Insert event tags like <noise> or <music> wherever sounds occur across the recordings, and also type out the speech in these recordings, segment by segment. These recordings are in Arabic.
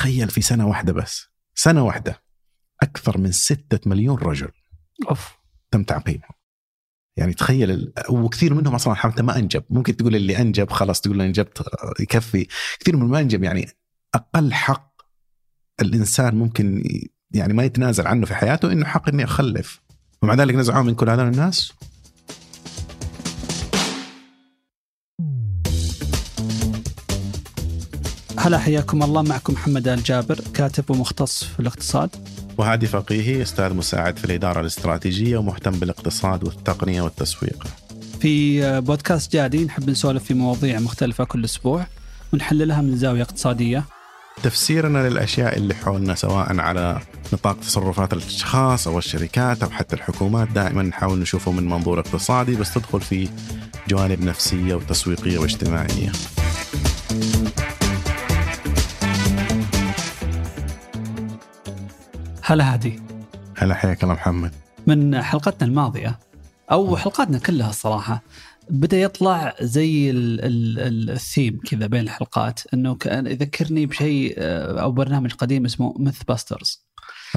تخيل في سنة واحدة بس. سنة واحدة. أكثر من ستة مليون رجل. أوف. تم تعقيمهم يعني تخيل ال... وكثير منهم أصلا حتى ما أنجب. ممكن تقول اللي أنجب خلاص تقول أنجبت يكفي. كثير من ما أنجب. يعني أقل حق الإنسان ممكن يعني ما يتنازل عنه في حياته إنه حق اني اخلف ومع ذلك نزعوه من كل هذول الناس. هلا حياكم الله معكم محمد آل جابر كاتب ومختص في الاقتصاد وهادي فقيهي أستاذ مساعد في الإدارة الاستراتيجية ومهتم بالاقتصاد والتقنية والتسويق. في بودكاست جادي نحب نسولف في مواضيع مختلفة كل أسبوع ونحللها من زاوية اقتصادية تفسيرنا للأشياء اللي حولنا سواء على نطاق تصرفات الأشخاص أو الشركات أو حتى الحكومات دائما نحاول نشوفه من منظور اقتصادي بس تدخل في جوانب نفسية وتسويقية واجتماعية. هلا هادي هلا حياك الله محمد. من حلقتنا الماضية أو حلقاتنا كلها الصراحة بدأ يطلع زي ال- ال- الثيم كذا بين الحلقات إنه كان يذكرني بشيء آه، أو برنامج قديم اسمه MythBusters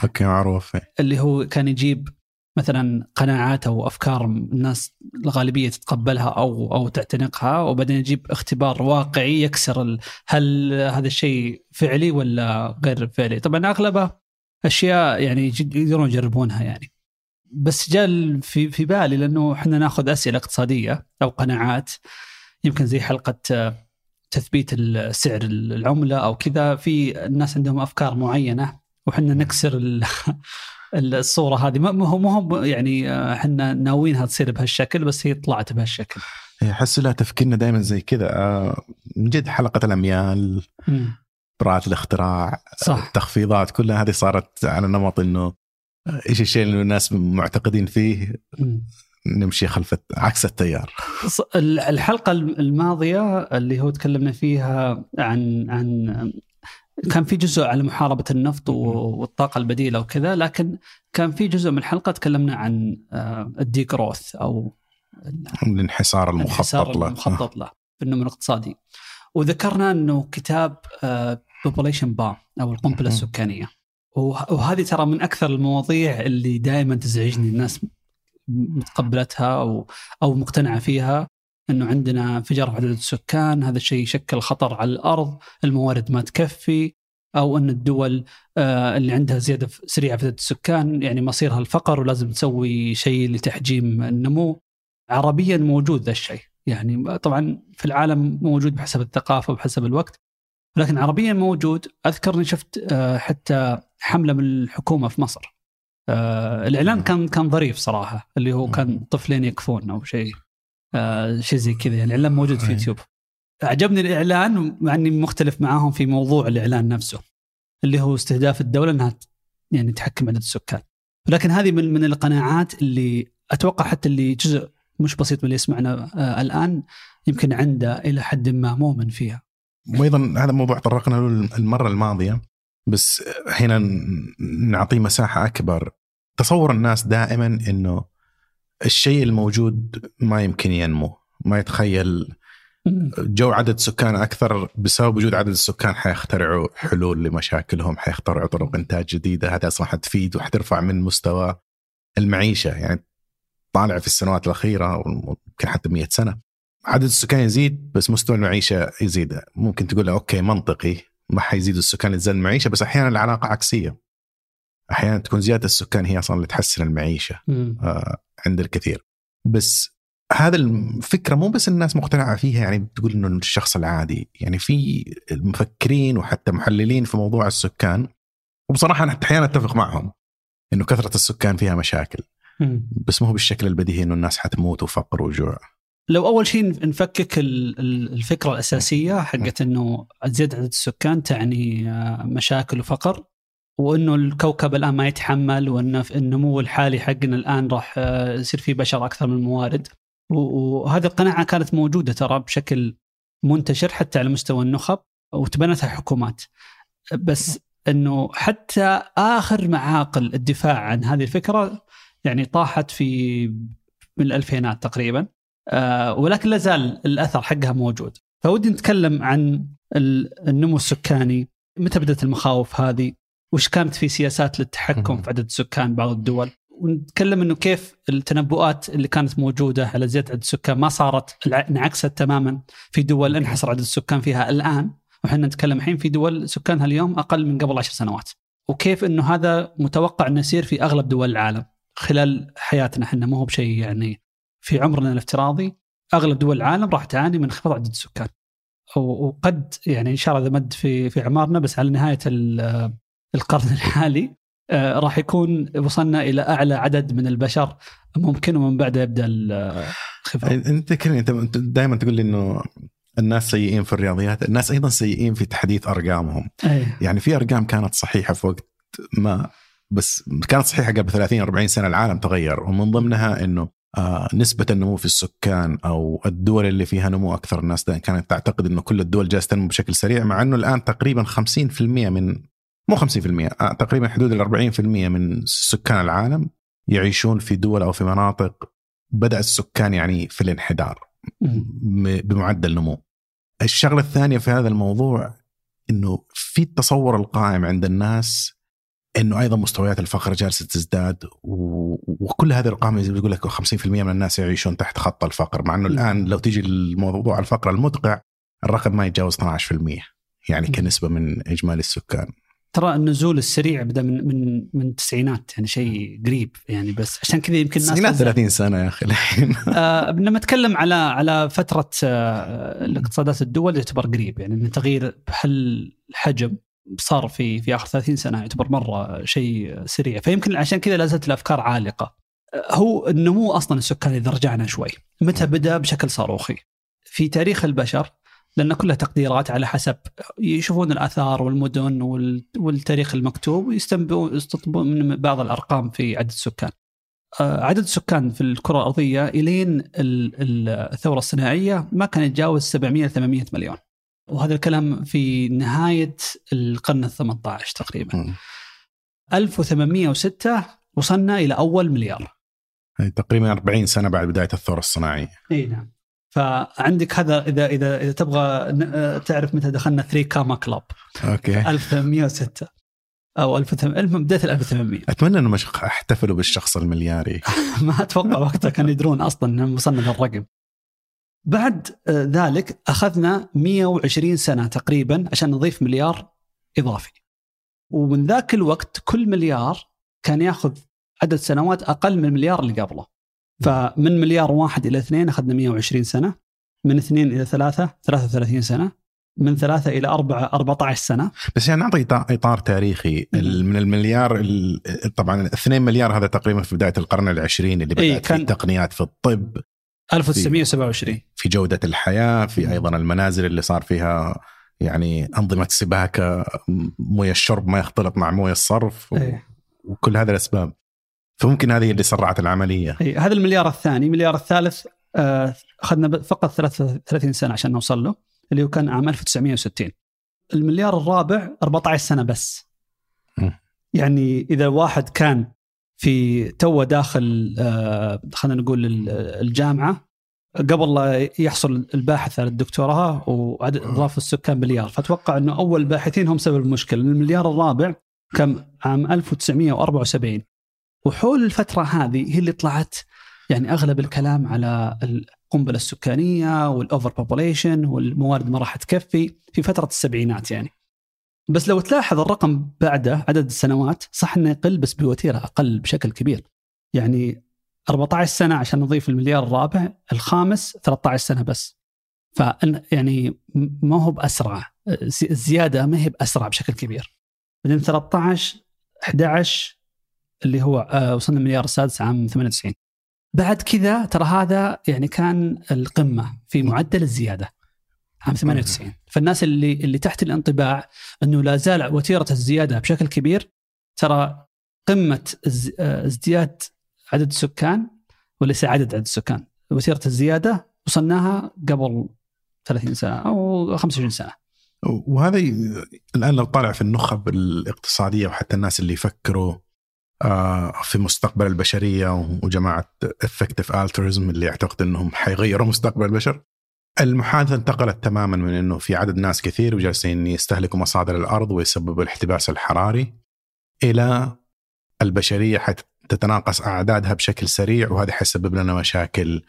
okay معروف اللي هو كان يجيب مثلا قناعات أو أفكار الناس الغالبية تتقبلها أو أو تعتنقها وبعدين يجيب اختبار واقعي يكسر هل هذا الشيء فعلي ولا غير فعلي؟ طبعا أغلبه أشياء يعني جد- يقدرون يجربونها يعني. بس جاء في في بالي لأنه إحنا ناخذ أسئلة اقتصادية أو قناعات. يمكن زي حلقة آه، تثبيت سعر العملة أو كذا. في الناس عندهم أفكار معينة وحنا نكسر <laughs> ال- الصورة هذه. ما ما هو ما هو يعني آه، إحنا ناويينها تصير بهالشكل بس هي طلعت بهالشكل. احس لها تفكيرنا دائما زي كذا. آه، من جد حلقة الأميال. براءة الاختراع صح. التخفيضات كلها هذه صارت على نمط إنه إيش الشيء اللي الناس معتقدين فيه. نمشي خلف عكس التيار ص- ال- الحلقة الماضية اللي هو تكلمنا فيها عن عن كان في جزء على محاربة النفط و- والطاقة البديلة وكذا لكن كان في جزء من الحلقة تكلمنا عن ال degrowth أو الانحسار المخطط الانحسار له المخطط له في النمو الاقتصادي وذكرنا إنه كتاب Population Bomb أو القنبلة. السكانية. وه- وهذه ترى من أكثر المواضيع اللي دائما تزعجني الناس متقبلتها أو أو مقتنعة فيها إنه عندنا انفجار في عدد السكان هذا الشيء يشكل خطر على الأرض الموارد ما تكفي أو إن الدول آه، اللي عندها زيادة سريعة في عدد السكان يعني مصيرها الفقر ولازم تسوي شيء لتحجيم النمو. عربيا موجود ذا الشيء يعني طبعا في العالم موجود بحسب الثقافة وبحسب الوقت. لكن عربيا موجود. أذكرني شفت آه، حتى حملة من الحكومة في مصر. آه، الإعلان كان كان ظريف صراحة اللي هو كان طفلين يكفون أو شيء آه، شيء زي كذا. يعني الإعلان موجود في. يوتيوب. عجبني الإعلان مع اني مختلف معاهم في موضوع الإعلان نفسه اللي هو استهداف الدولة إنها يعني تحكم عدد السكان. لكن هذه من من القناعات اللي أتوقع حتى اللي جزء مش بسيط من اللي يسمعنا الآن يمكن عنده إلى حد ما مؤمن فيها. وأيضا هذا موضوع طرقنا له المرة الماضية بس هنا نعطيه مساحة أكبر. تصور الناس دائما إنه الشيء الموجود ما يمكن ينمو ما يتخيل. جو عدد سكان أكثر بسبب وجود عدد السكان حيخترعوا حلول لمشاكلهم حيخترعوا طرق إنتاج جديدة هذا أصلا حتفيد وحترفع من مستوى المعيشة. يعني طالع في السنوات الأخيرة يمكن حتى 100 سنة. عدد السكان يزيد بس مستوى المعيشة يزيد. ممكن تقول okay منطقي ما حيزيد السكان يزيد المعيشة بس أحيانا العلاقة عكسية. أحيانا تكون زيادة السكان هي أصلا اللي تحسن المعيشة. آه، عند الكثير. بس هذا الفكرة مو بس الناس مقتنعة فيها يعني بتقول إنه الشخص العادي. يعني في المفكرين وحتى محللين في موضوع السكان وبصراحة أنا أحيانا أتفق معهم إنه كثرة السكان فيها مشاكل. بس مو بالشكل البديهي إنه الناس حتموت وفقر وجوع. لو أول شيء نفكك ال- ال- الفكرة الأساسية حقت إنه زيادة عدد السكان تعني آه، مشاكل وفقر وإنه الكوكب الآن ما يتحمل وان في النمو الحالي حقنا الآن راح آه، يصير فيه بشر أكثر من الموارد وهذه القناعة كانت موجودة ترى بشكل منتشر حتى على مستوى النخب وتبنتها حكومات. بس إنه حتى آخر معاقل الدفاع عن هذه الفكرة يعني طاحت في من الألفينات تقريبا. ولكن لا زال الأثر حقها موجود فودي نتكلم عن ال- النمو السكاني متى بدأت المخاوف هذه؟ وش كانت في سياسات للتحكم. في عدد السكان بعض الدول؟ ونتكلم إنه كيف التنبؤات اللي كانت موجودة على زياده عدد السكان ما صارت انعكست تماما في دول انحصر عدد السكان فيها الآن وحنا نتكلم الحين في دول سكانها اليوم أقل من قبل عشر سنوات. وكيف إنه هذا متوقع إنه يصير في أغلب دول العالم خلال حياتنا إحنا مو هو بشيء يعني في عمرنا الافتراضي أغلب دول العالم راح تعاني من انخفاض عدد السكان. وقد يعني إن شاء الله إذا مد في في اعمارنا بس على نهاية ال- القرن الحالي آه، راح يكون وصلنا إلى أعلى عدد من البشر ممكن ومن بعده يبدأ الانخفاض. أنت أنت دائما تقول لي إنه الناس سيئين في الرياضيات الناس أيضا سيئين في تحديث أرقامهم أيه. يعني في أرقام كانت صحيحة في وقت ما بس كانت صحيحة قبل 30 40 سنة العالم تغير ومن ضمنها إنه نسبة النمو في السكان أو الدول اللي فيها نمو أكثر الناس دائما كانت تعتقد إنه كل الدول جالسة تنمو بشكل سريع مع إنه الآن تقريبا 50% من مو 50% آه تقريبا حدود ال 40% من سكان العالم يعيشون في دول أو في مناطق بدأ السكان يعني في الانحدار بمعدل نمو. الشغلة الثانية في هذا الموضوع إنه في التصور القائم عند الناس إنه أيضا مستويات الفقر جالسة تزداد و... وكل هذه الأرقام ما بيقول لك 50% من الناس يعيشون تحت خط الفقر مع إنه. الآن لو تيجي الموضوع الفقر المدقع الرقم ما يتجاوز 12% يعني. كنسبة من إجمالي السكان. ترى النزول السريع بدأ من من من التسعينات يعني شيء قريب يعني بس عشان كذا يمكن الناس التسعينات تزعل. 30 سنة يا أخي الحين <laughs> آه لما أتكلم على على فترة آه الاقتصادات الدول يعتبر قريب يعني تغيير بهالحجم صار في في آخر 30 سنة يعتبر مرة شيء سريع فيمكن عشان كذا لا زالت الأفكار عالقة. هو النمو أصلا السكاني إذا رجعنا شوي متى بدأ بشكل صاروخي؟ في تاريخ البشر لأن كلها تقديرات على حسب يشوفون الآثار والمدن وال- والتاريخ المكتوب ويستنبئون يستطبون من بعض الأرقام في عدد السكان. آه، عدد السكان في الكرة الأرضية إلين ال- ال- الثورة الصناعية ما كان يتجاوز 700 800 مليون. وهذا الكلام في نهاية القرن ال 18 تقريبا. مم. 1806 وصلنا إلى أول مليار. يعني تقريبا 40 سنة بعد بداية الثورة الصناعية. إي نعم. فعندك هذا إذا إذا إذا تبغى تعرف متى دخلنا 3 كاما كلاب أوكي 1806 أو 1800 المهم بدايه ال 1800 أتمنى أنه مش أحتفلوا بالشخص الملياري <laughs> ما أتوقع وقتها كانوا يدرون أصلا إنهم وصلنا للرقم. بعد آه، ذلك أخذنا 120 سنة تقريبا عشان نضيف مليار إضافي. ومن ذاك الوقت كل مليار كان يأخذ عدد سنوات أقل من المليار اللي قبله. فمن مليار واحد إلى اثنين أخذنا 120 سنة، من اثنين إلى ثلاثة 33 سنة، من ثلاثة إلى أربعة 14 سنة، بس يعني نعطي إطار- إطار تاريخي من المليار ال- طبعا 2 مليار هذا تقريبا في بداية القرن العشرين اللي إيه، بدأت كان- فيه التقنيات في الطب 1927 في جودة الحياة في مم. أيضا المنازل اللي صار فيها يعني أنظمة سباكه موية الشرب ما يختلط مع موية الصرف و... إيه. وكل هذه الأسباب فممكن هذه اللي سرعت العملية اي هذا المليار الثاني، المليار الثالث آه، أخذنا ب- فقط 33 سنة عشان نوصل له اللي هو كان عام 1960. المليار الرابع 14 سنة بس. م. يعني إذا واحد كان في تو داخل آه، خلينا نقول ال- الجامعة. قبل لا يحصل الباحث على الدكتوراه وعدد اضافه السكان مليار فأتوقع إنه أول الباحثين هم سبب المشكلة. المليار الرابع كان عام 1974 وحول الفترة هذه هي اللي طلعت يعني أغلب الكلام على القنبلة السكانية وال overpopulation والموارد ما راح تكفي في فترة السبعينات يعني. بس لو تلاحظ الرقم بعده عدد السنوات صح إنه يقل بس بوتيره أقل بشكل كبير. يعني 14 سنة عشان نضيف المليار الرابع، الخامس 13 سنة بس. ف يعني ما هو بأسرع الزي- الزيادة ما هي بأسرع بشكل كبير. بعدين 13 11 اللي هو آه، وصلنا المليار السادس عام 98 بعد كذا ترى هذا يعني كان القمة في معدل الزيادة عام 98 فالناس اللي اللي تحت الانطباع إنه لا زال وتيرة الزيادة بشكل كبير. ترى قمة آه، ازدياد عدد السكان وليس عدد عدد السكان. وتيرة الزيادة وصلناها قبل 30 سنة أو 25 سنة. وهذا الآن لو طالع في النخب الاقتصادية وحتى الناس اللي يفكروا آه، في مستقبل البشرية وجماعة افكتيف الترزم اللي يعتقد إنهم حيغيروا مستقبل البشر. المحادثة انتقلت تماما من إنه في عدد ناس كثير وجالسين يستهلكوا مصادر الأرض ويسببوا الاحتباس الحراري إلى البشرية حتتناقص أعدادها بشكل سريع وهذا حيسبب لنا مشاكل.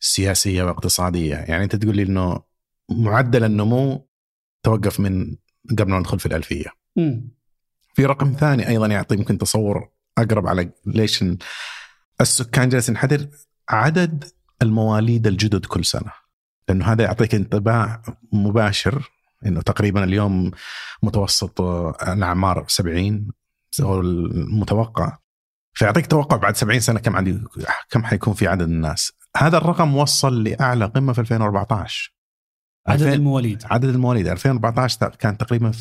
سياسية واقتصادية، يعني أنت تقول لي إنه معدل النمو توقف من قبل ما ندخل في الألفية. في رقم ثاني أيضا يعطي يمكن تصور أقرب على ليش ال- السكان جالس ينحدر عدد المواليد الجدد كل سنة لأنه هذا يعطيك انطباع مباشر إنه تقريبا اليوم متوسط الأعمار 70 هو المتوقع. فيعطيك توقع بعد 70 سنة كم عندي كم حيكون في عدد الناس. هذا الرقم وصل لأعلى قمة في 2014 عدد 2000 المواليد. عدد المواليد. 2014 كان تقريبا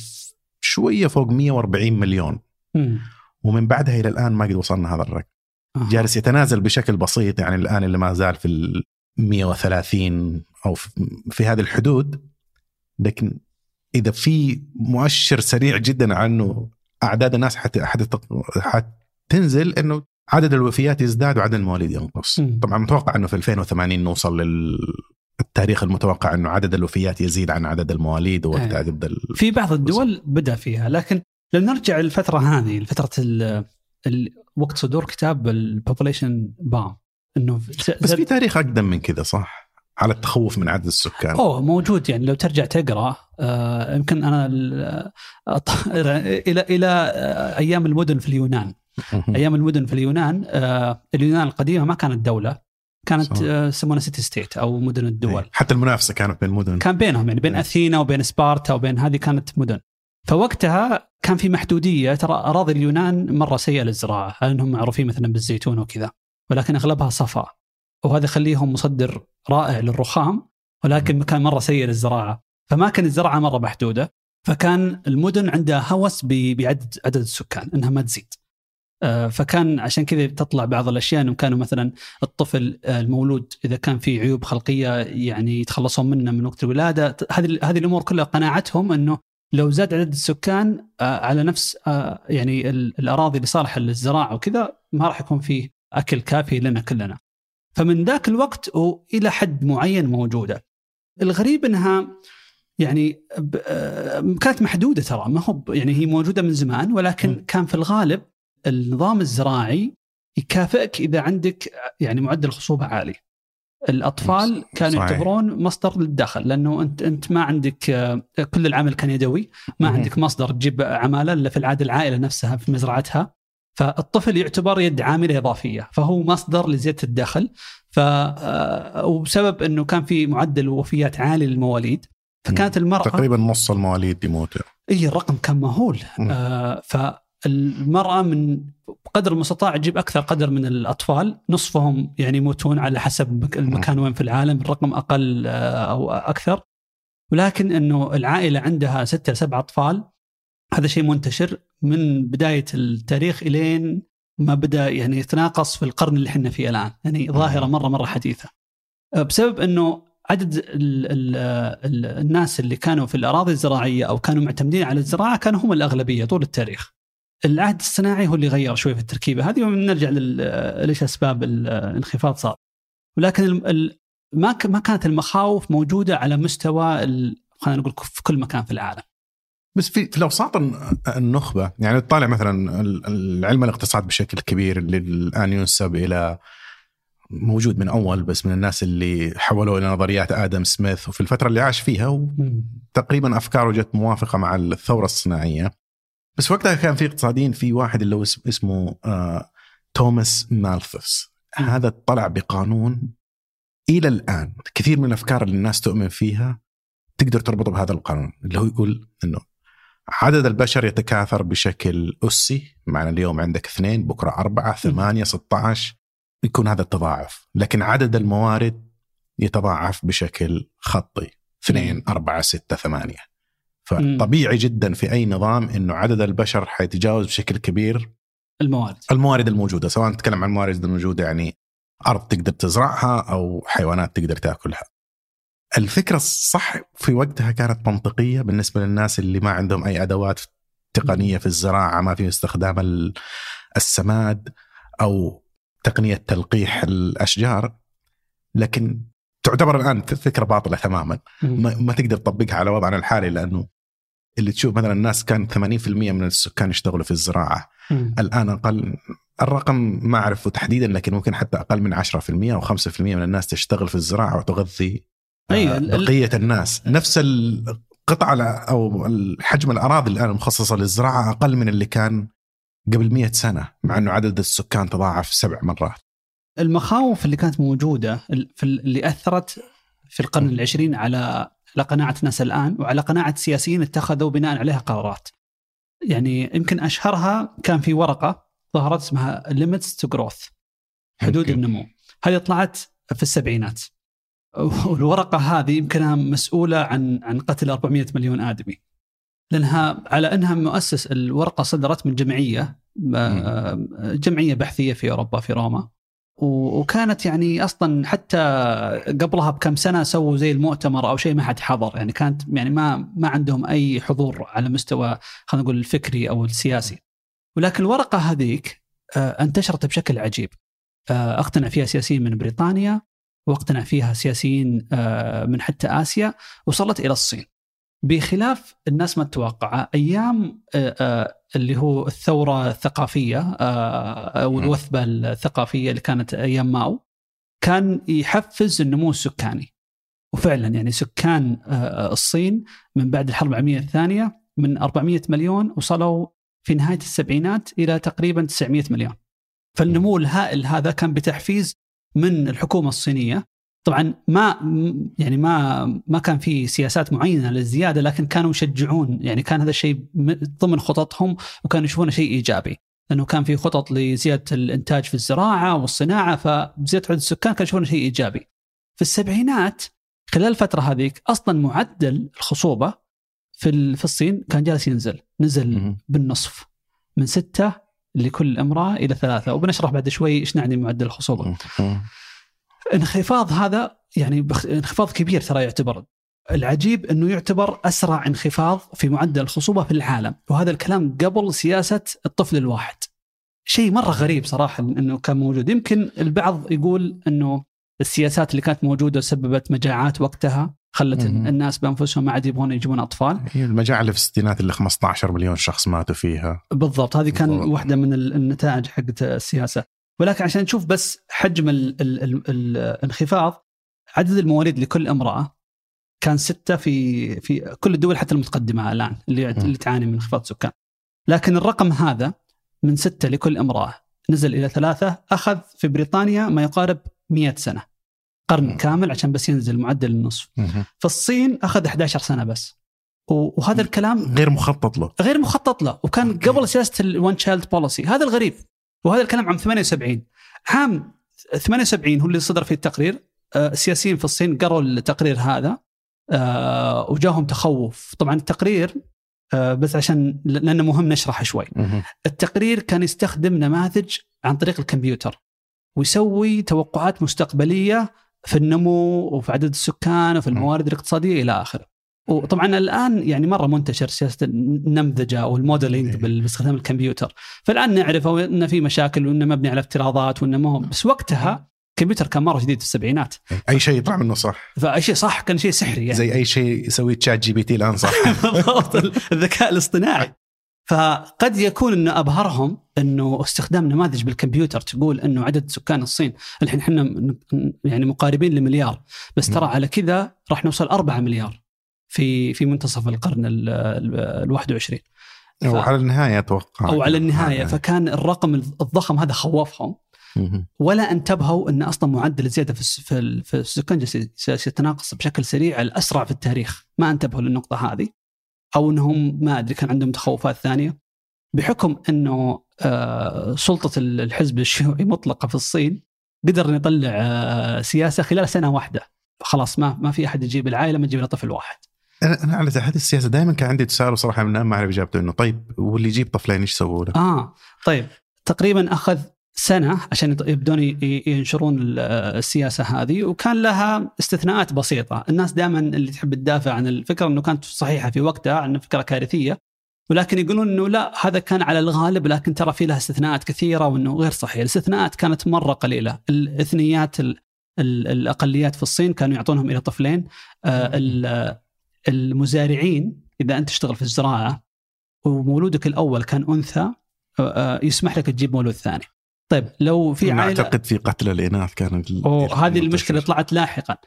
شوية فوق 140 مليون. مم. ومن بعدها إلى الآن ما قد وصلنا هذا الرقم. آه. جالس يتنازل بشكل بسيط يعني الآن اللي ما زال في ال 130 أو في- هذه الحدود لكن إذا في مؤشر سريع جدا عنه أعداد الناس حت حت- حتنزل إنه عدد الوفيات يزداد وعدد المواليد ينقص. طبعا متوقع إنه في 2080 نوصل للتاريخ المتوقع إنه عدد الوفيات يزيد عن عدد المواليد ووقتها أيوة. تبدا في بعض الدول بدأ فيها لكن لو نرجع للفترة هذه لفترة ال- ال- وقت صدور كتاب ال Population Bomb إنه س- بس في تاريخ أقدم من كذا صح؟ على التخوف من عدد السكان أوه موجود يعني لو ترجع تقرأ آه يمكن أنا إلى إلى آه، أيام المدن في اليونان. أيام المدن في اليونان آه اليونان القديمة ما كانت دولة كانت. آه، يسمونها city state أو مدن الدول إيه. حتى المنافسة كانت بين المدن كان بينهم يعني بين إيه. أثينا وبين سبارتا وبين هذه كانت مدن فوقتها كان في محدودية ترى أراضي اليونان مرة سيئة للزراعة لانهم معروفين مثلا بالزيتون وكذا ولكن أغلبها صفا وهذا يخليهم مصدر رائع للرخام ولكن كان مرة سيء للزراعة. فما كانت الزراعة مرة محدودة فكان المدن عندها هوس بعدد عدد السكان إنها ما تزيد. آه، فكان عشان كذا تطلع بعض الأشياء إنهم كانوا مثلا الطفل آه، المولود إذا كان في عيوب خلقية يعني يتخلصون منه من وقت الولادة. هذه هذه الأمور كلها قناعتهم إنه لو زاد عدد السكان آه، على نفس يعني ال- الأراضي اللي صالحه للزراعه وكذا ما راح يكون فيه أكل كافي لنا كلنا. فمن ذاك الوقت والى حد معين موجودة. الغريب إنها يعني آه، كانت محدودة ترى ما هو يعني هي موجودة من زمان ولكن م. كان في الغالب النظام الزراعي يكافئك إذا عندك يعني معدل خصوبة عالي. الأطفال كانوا صحيح. يعتبرون مصدر للدخل لأنه انت أنت ما عندك آه، كل العمل كان يدوي، ما. عندك مصدر تجيب عمالة إلا في العادة العائلة نفسها في مزرعتها. فالطفل يعتبر يد عاملة إضافية، فهو مصدر لزيادة الدخل. ف آه، وبسبب إنه كان في معدل وفيات عالي للمواليد فكانت المرأة تقريبا نص المواليد يموتوا إي الرقم كان مهول. آه فالمرأة من قدر المستطاع تجيب أكثر قدر من الأطفال نصفهم يعني يموتون على حسب مك- المكان وين في العالم الرقم أقل آه أو أكثر. ولكن إنه العائلة عندها ستة سبعة أطفال هذا شيء منتشر من بداية التاريخ إلين ما بدأ يعني يتناقص في القرن اللي إحنا فيه الآن يعني ظاهرة مرة مرة حديثة آه، بسبب إنه عدد ال ال ال الناس اللي كانوا في الأراضي الزراعية أو كانوا معتمدين على الزراعة كانوا هم الأغلبية طول التاريخ. العهد الصناعي هو اللي غير شوي في التركيبة هذه ونرجع لل- ليش أسباب الانخفاض صار. ولكن ال- ما ما كانت المخاوف موجودة على مستوى خلينا نقول في كل مكان في العالم. بس في في الاوساط الن- النخبة يعني تطالع مثلا ال- العلم الاقتصاد بشكل كبير اللي الآن ينسب إلى موجود من أول بس من الناس اللي حولوه إلى نظريات آدم سميث وفي الفترة اللي عاش فيها وتقريبا أفكاره جت موافقة مع الثورة الصناعية. بس وقتها كان في اقتصاديين في واحد اللي هو اس- اسمه آه توماس مالثوس. هذا طلع بقانون إلى الآن. كثير من الأفكار اللي الناس تؤمن فيها تقدر تربطه بهذا القانون اللي هو يقول إنه عدد البشر يتكاثر بشكل أسي. معنى اليوم عندك اثنين بكرة أربعة ثمانية 16 يكون هذا التضاعف. لكن عدد الموارد يتضاعف بشكل خطي. اثنين. أربعة ستة ثمانية. فطبيعي جدا في أي نظام أنه عدد البشر حيتجاوز بشكل كبير الموارد. الموارد الموجودة. سواء نتكلم عن الموارد الموجودة يعني أرض تقدر تزرعها أو حيوانات تقدر تأكلها. الفكرة الصح في وقتها كانت منطقية بالنسبة للناس اللي ما عندهم أي أدوات تقنية في الزراعة ما في استخدام ال- السماد أو تقنية تلقيح الأشجار. لكن تعتبر الآن فكرة باطلة تماما. ما, ما تقدر تطبقها على وضعنا الحالي لأنه اللي تشوف مثلا الناس كان 80% من السكان يشتغلوا في الزراعة. مم. الآن أقل الرقم ما أعرفه تحديدا لكن ممكن حتى أقل من 10% أو 5% من الناس تشتغل في الزراعة وتغذي أي، ال- ال- بقية الناس نفس القطع الع- أو حجم الأراضي الآن المخصصه للزراعة أقل من اللي كان قبل 100 سنة مع إنه عدد السكان تضاعف سبع مرات المخاوف اللي كانت موجودة اللي أثرت في القرن. العشرين على على قناعة الناس الآن وعلى قناعة سياسيين اتخذوا بناء عليها قرارات. يعني يمكن أشهرها كان في ورقة ظهرت اسمها limits to growth حدود. النمو. هذه طلعت في السبعينات. والورقه هذه يمكنها مسؤولة عن عن قتل 400 مليون آدمي. لأنها على أنها مؤسس الورقة صدرت من جمعية جمعية بحثية في أوروبا في روما. وكانت يعني أصلا حتى قبلها بكم سنة سووا زي المؤتمر أو شيء ما حد حضر. يعني كانت يعني ما ما عندهم أي حضور على مستوى خلينا نقول الفكري أو السياسي. ولكن الورقة هذيك آه، انتشرت بشكل عجيب. آه، أقتنع فيها سياسيين من بريطانيا. واقتنع فيها سياسيين آه، من حتى آسيا وصلت إلى الصين بخلاف الناس ما تتوقع أيام آه، آه، اللي هو الثورة الثقافية أو. الوثبه الثقافية اللي كانت أيام ماو كان يحفز النمو السكاني وفعلا يعني سكان الصين من بعد الحرب العالمية الثانية من 400 مليون وصلوا في نهاية السبعينات إلى تقريبا 900 مليون فالنمو الهائل هذا كان بتحفيز من الحكومة الصينية طبعا ما يعني ما ما كان في سياسات معينة للزيادة لكن كانوا يشجعون يعني كان هذا الشيء ضمن خططهم وكانوا يشوفونه شيء إيجابي لأنه كان في خطط لزيادة الإنتاج في الزراعة والصناعة فزيادة عدد السكان كانوا يشوفونه شيء إيجابي. في السبعينات خلال الفترة هذيك أصلا معدل الخصوبة في في الصين كان جالس ينزل، نزل. بالنصف من ستة لكل امرأة إلى ثلاثة. وبنشرح بعد شوي إيش نعني معدل الخصوبة. انخفاض هذا يعني بخ... انخفاض كبير ترى يعتبر. العجيب إنه يعتبر أسرع انخفاض في معدل الخصوبة في العالم. وهذا الكلام قبل سياسة الطفل الواحد. شيء مرة غريب صراحة إنه كان موجود. يمكن البعض يقول إنه السياسات اللي كانت موجودة سببت مجاعات وقتها خلت. الناس بأنفسهم ما عاد يبغون يجيبون أطفال هي المجاعة اللي في الستينات اللي 15 مليون شخص ماتوا فيها بالضبط هذه كان بالضبط. واحدة من ال- النتائج حقت السياسة ولكن عشان نشوف بس حجم ال ال ال الانخفاض عدد المواليد لكل امرأة كان ستة في في كل الدول حتى المتقدمة الآن اللي م. اللي تعاني من انخفاض سكان لكن الرقم هذا من ستة لكل امرأة نزل إلى ثلاثة أخذ في بريطانيا ما يقارب 100 سنة قرن. كامل عشان بس ينزل معدل النصف. في الصين أخذ 11 سنة بس. وهذا الكلام غير مخطط له. غير مخطط له. وكان okay. قبل سياسة ال one child policy هذا الغريب. وهذا الكلام عام 78 عام 78 هو اللي صدر فيه التقرير. آه، السياسيين في الصين قروا التقرير هذا. آه، وجاهم تخوف. طبعا التقرير آه، بس عشان لأنه مهم نشرح شوي. التقرير كان يستخدم نماذج عن طريق الكمبيوتر. ويسوي توقعات مستقبلية في النمو وفي عدد السكان وفي الموارد الاقتصادية إلى آخره. وطبعا الآن يعني مرة منتشر سياسة النمذجة أو الموديلينج إيه. باستخدام الكمبيوتر، فالآن نعرف إن في مشاكل وانه مبني على افتراضات وانه ما هو. بس وقتها الكمبيوتر كان مرة جديد في السبعينات، أي شيء يطلع منه صح. فشيء صح كان شيء سحري يعني. زي أي شيء يسوي ChatGPT الآن صح. <laughs> بالضبط. الذكاء الاصطناعي. فقد يكون إنه أبهرهم إنه استخدام نماذج بالكمبيوتر تقول إنه عدد سكان الصين الحين إحنا يعني مقاربين لمليار بس ترى مم. على كذا راح نوصل 4 مليار في في منتصف القرن ال ال 21 أو على النهاية أتوقع أو على النهاية. فكان الرقم الضخم هذا خوفهم. ولا انتبهوا إن أصلا معدل الزيادة في في ال- في السكان جالس جالس يتناقص بشكل سريع الأسرع في التاريخ، ما انتبهوا للنقطة هذه أو إنهم ما أدري كان عندهم تخوفات ثانية. بحكم إنه آه، سلطة ال- الحزب الشيوعي مطلقة في الصين قدر يطلع آه، سياسة خلال سنة واحدة. خلاص ما ما في أحد يجيب العائلة ما تجيب طفل واحد. أنا أنا على تحدي السياسة دائما كان عندي تساؤل صراحة من ما أعرف إجابته إنه طيب واللي يجيب طفلين إيش يسووا له؟ آه طيب. تقريبا أخذ سنة عشان يبدون ينشرون ال- السياسة هذه وكان لها استثناءات بسيطة، الناس دائما اللي تحب تدافع عن الفكرة إنه كانت صحيحة في وقتها انه فكرة كارثية. ولكن يقولون إنه لا هذا كان على الغالب لكن ترى في لها استثناءات كثيرة وإنه غير صحيح، الاستثناءات كانت مرة قليلة، الاثنيات ال- ال- الأقليات في الصين كانوا يعطونهم إلى طفلين. آه، ال- المزارعين إذا أنت تشتغل في الزراعة ومولودك الأول كان أنثى آه، آه، يسمح لك تجيب مولود ثاني. طيب لو في أنا عائله اعتقد في قتل الإناث كانت ال- وهذه المشكلة. طلعت لاحقا.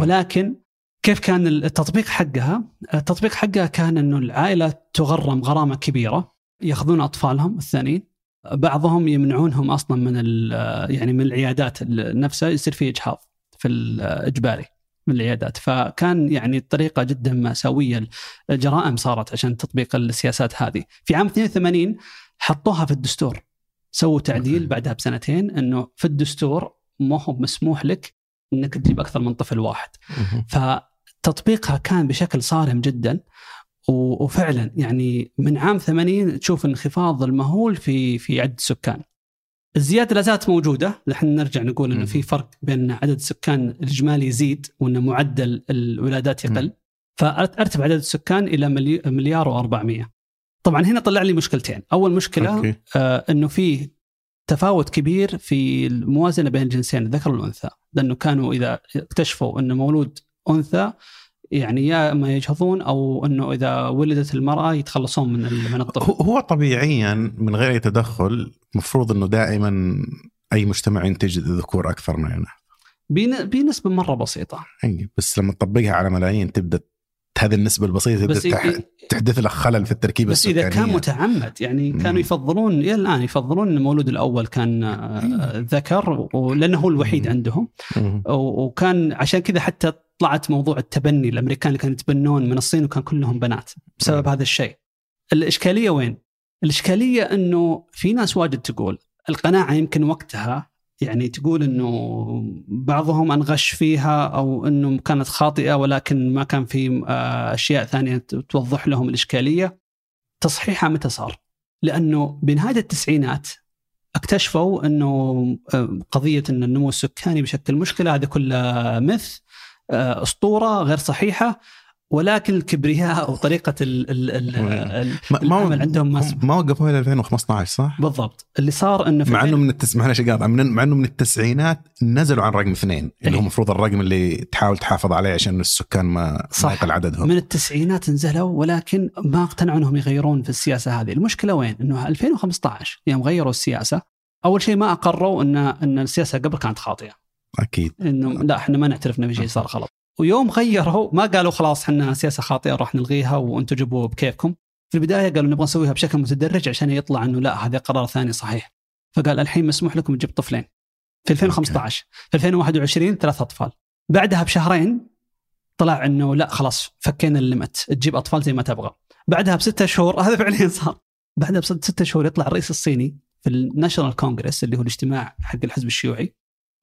ولكن كيف كان التطبيق حقها؟ التطبيق حقها كان إنه العائلة تغرم غرامة كبيرة يأخذون أطفالهم الثانيين بعضهم يمنعونهم أصلا من يعني من العيادات نفسها يصير في إجهاض في الاجباري من العيادات فكان يعني الطريقة جدا مأساوية الجرائم صارت عشان تطبيق السياسات هذه في عام 82 حطوها في الدستور سووا تعديل. بعدها بسنتين إنه في الدستور ما هو مسموح لك إنك تجيب أكثر من طفل واحد. فتطبيقها كان بشكل صارم جدا وفعلا يعني من عام 80 تشوف انخفاض المهول في في عدد السكان. الزيادة لا زالت موجودة، نحن نرجع نقول إنه. في فرق بين عدد السكان الإجمالي يزيد وان معدل الولادات يقل. فأرتب عدد السكان إلى ملي- مليار و400. طبعا هنا طلع لي مشكلتين، أول مشكلة أوكي. آه إنه في تفاوت كبير في الموازنة بين الجنسين الذكر والأنثى، لأنه كانوا إذا اكتشفوا إنه مولود أنثى يعني يا اما يجهضون أو إنه إذا ولدت المرأة يتخلصون من من الطفل. هو طبيعيا من غير أي تدخل مفروض إنه دائما أي مجتمع ينتج ذكور أكثر من الاناث بن- بنسبة مرة بسيطة أي، بس لما تطبقها على ملايين تبدأ هذه النسبة البسيطة بس تحدث لك خلل في التركيبة بس إذا السكانية كان متعمد يعني كانوا مم. يفضلون إلى الآن يفضلون إن المولود الأول كان آه، ذكر ولأنه هو الوحيد مم. عندهم وكان عشان كذا حتى طلعت موضوع التبني الأمريكان اللي كانوا يتبنون من الصين وكان كلهم بنات بسبب مم. هذا الشيء. الإشكالية وين؟ الإشكالية إنه في ناس واجد تقول القناعة يمكن وقتها يعني تقول إنه بعضهم أنغش فيها أو إنه كانت خاطئة ولكن ما كان في آه، أشياء ثانية توضح لهم الإشكالية. تصحيحها متى صار؟ لأنه بنهاية التسعينات اكتشفوا إنه آه، قضية إن النمو السكاني بشكل مشكلة هذه كلها مث أسطورة غير صحيحة ولكن الكبرياء وطريقه ال ال ال العمل عندهم ما ما وقفوا إلى 2015 صح؟ بالضبط اللي صار إنه مع إنه من التس... معلش. مع إنه من التسعينات نزلوا عن رقم اثنين اللي هو إيه. المفروض الرقم اللي تحاول تحافظ عليه عشان السكان ما صح. ما يقل عددهم من التسعينات نزلوا ولكن ما اقتنعوا إنهم يغيرون في السياسة هذه، المشكلة وين؟ إنه 2015 يوم غيروا السياسة أول شيء ما أقروا ان إن السياسة قبل كانت خاطئة، أكيد إنه لا إحنا ما نعترف ان في شيء صار غلط. ويوم غيروا ما قالوا خلاص إحنا سياسة خاطئة راح نلغيها وأنتم جيبوا بكيفكم. في البداية قالوا نبغى نسويها بشكل متدرج عشان يطلع إنه لا هذا قرار ثاني صحيح. فقال الحين مسموح لكم تجيب طفلين. في 2015 في 2021 ثلاث أطفال. بعدها بشهرين طلع إنه لا خلاص فكينا الليمت تجيب أطفال زي ما تبغى. بعدها بستة شهور <laughs> هذا فعليا صار. بعدها بستة شهور يطلع الرئيس الصيني في الناشونال كونغرس اللي هو الاجتماع حق الحزب الشيوعي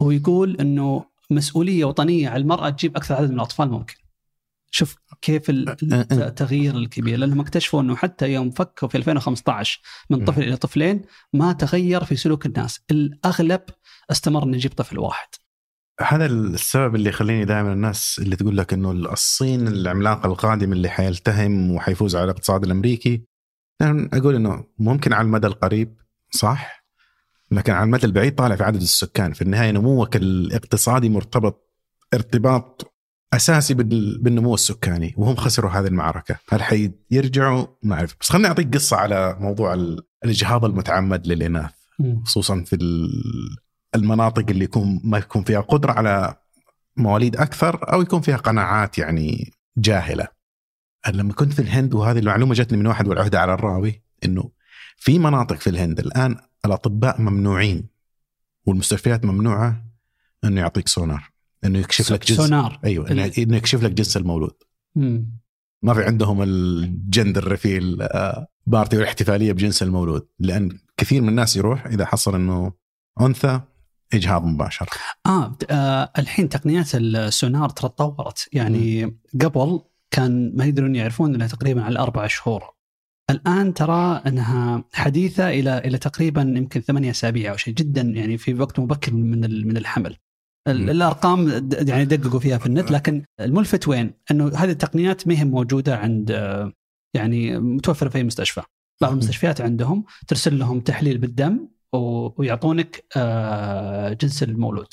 ويقول إنه مسؤولية وطنية على المرأة تجيب أكثر عدد من الأطفال ممكن. شوف كيف ال- التغيير الكبير لأنهم اكتشفوا إنه حتى يوم فكوا في 2015 من طفل إلى طفلين ما تغير في سلوك الناس، الأغلب استمر إنه يجيب طفل واحد. هذا السبب اللي يخليني دائما الناس اللي تقول لك إنه الصين العملاق القادم اللي حيلتهم وحيفوز على الاقتصاد الأمريكي دائما أقول إنه ممكن على المدى القريب صح لكن على المدى البعيد طالع في عدد السكان. في النهاية نموك الاقتصادي مرتبط ارتباط أساسي بال- بالنمو السكاني وهم خسروا هذه المعركة. هل حيرجعوا؟ ما أعرف. بس خليني أعطيك قصة على موضوع ال- الإجهاض المتعمد للإناث. خصوصا في ال- المناطق اللي يكون ما يكون فيها قدرة على مواليد أكثر أو يكون فيها قناعات يعني جاهلة. لما كنت في الهند وهذه المعلومة جتني من واحد والعهده على الراوي إنه في مناطق في الهند الآن الأطباء ممنوعين والمستشفيات ممنوعة إنه يعطيك سونار إنه يكشف لك جنس سونار. أيوه إنه يكشف لك جنس المولود. مم. ما في عندهم ال gender reveal آه، party والاحتفاليه بجنس المولود لأن كثير من الناس يروح إذا حصل إنه أنثى إجهاض مباشر. آه, آه الحين تقنيات السونار ترى تطورت. يعني قبل كان ما يقدرون يعرفون إنها تقريبا على أربع شهور. الآن ترى أنها حديثة إلى إلى تقريبا يمكن ثمانية أسابيع أو شيء جدا يعني في وقت مبكر من من الحمل. الأرقام يعني دققوا فيها في النت لكن الملفت وين؟ أنه هذه التقنيات ما هي موجودة عند آه، يعني متوفرة في أي مستشفى بعض. المستشفيات عندهم ترسل لهم تحليل بالدم ويعطونك آه، جنس المولود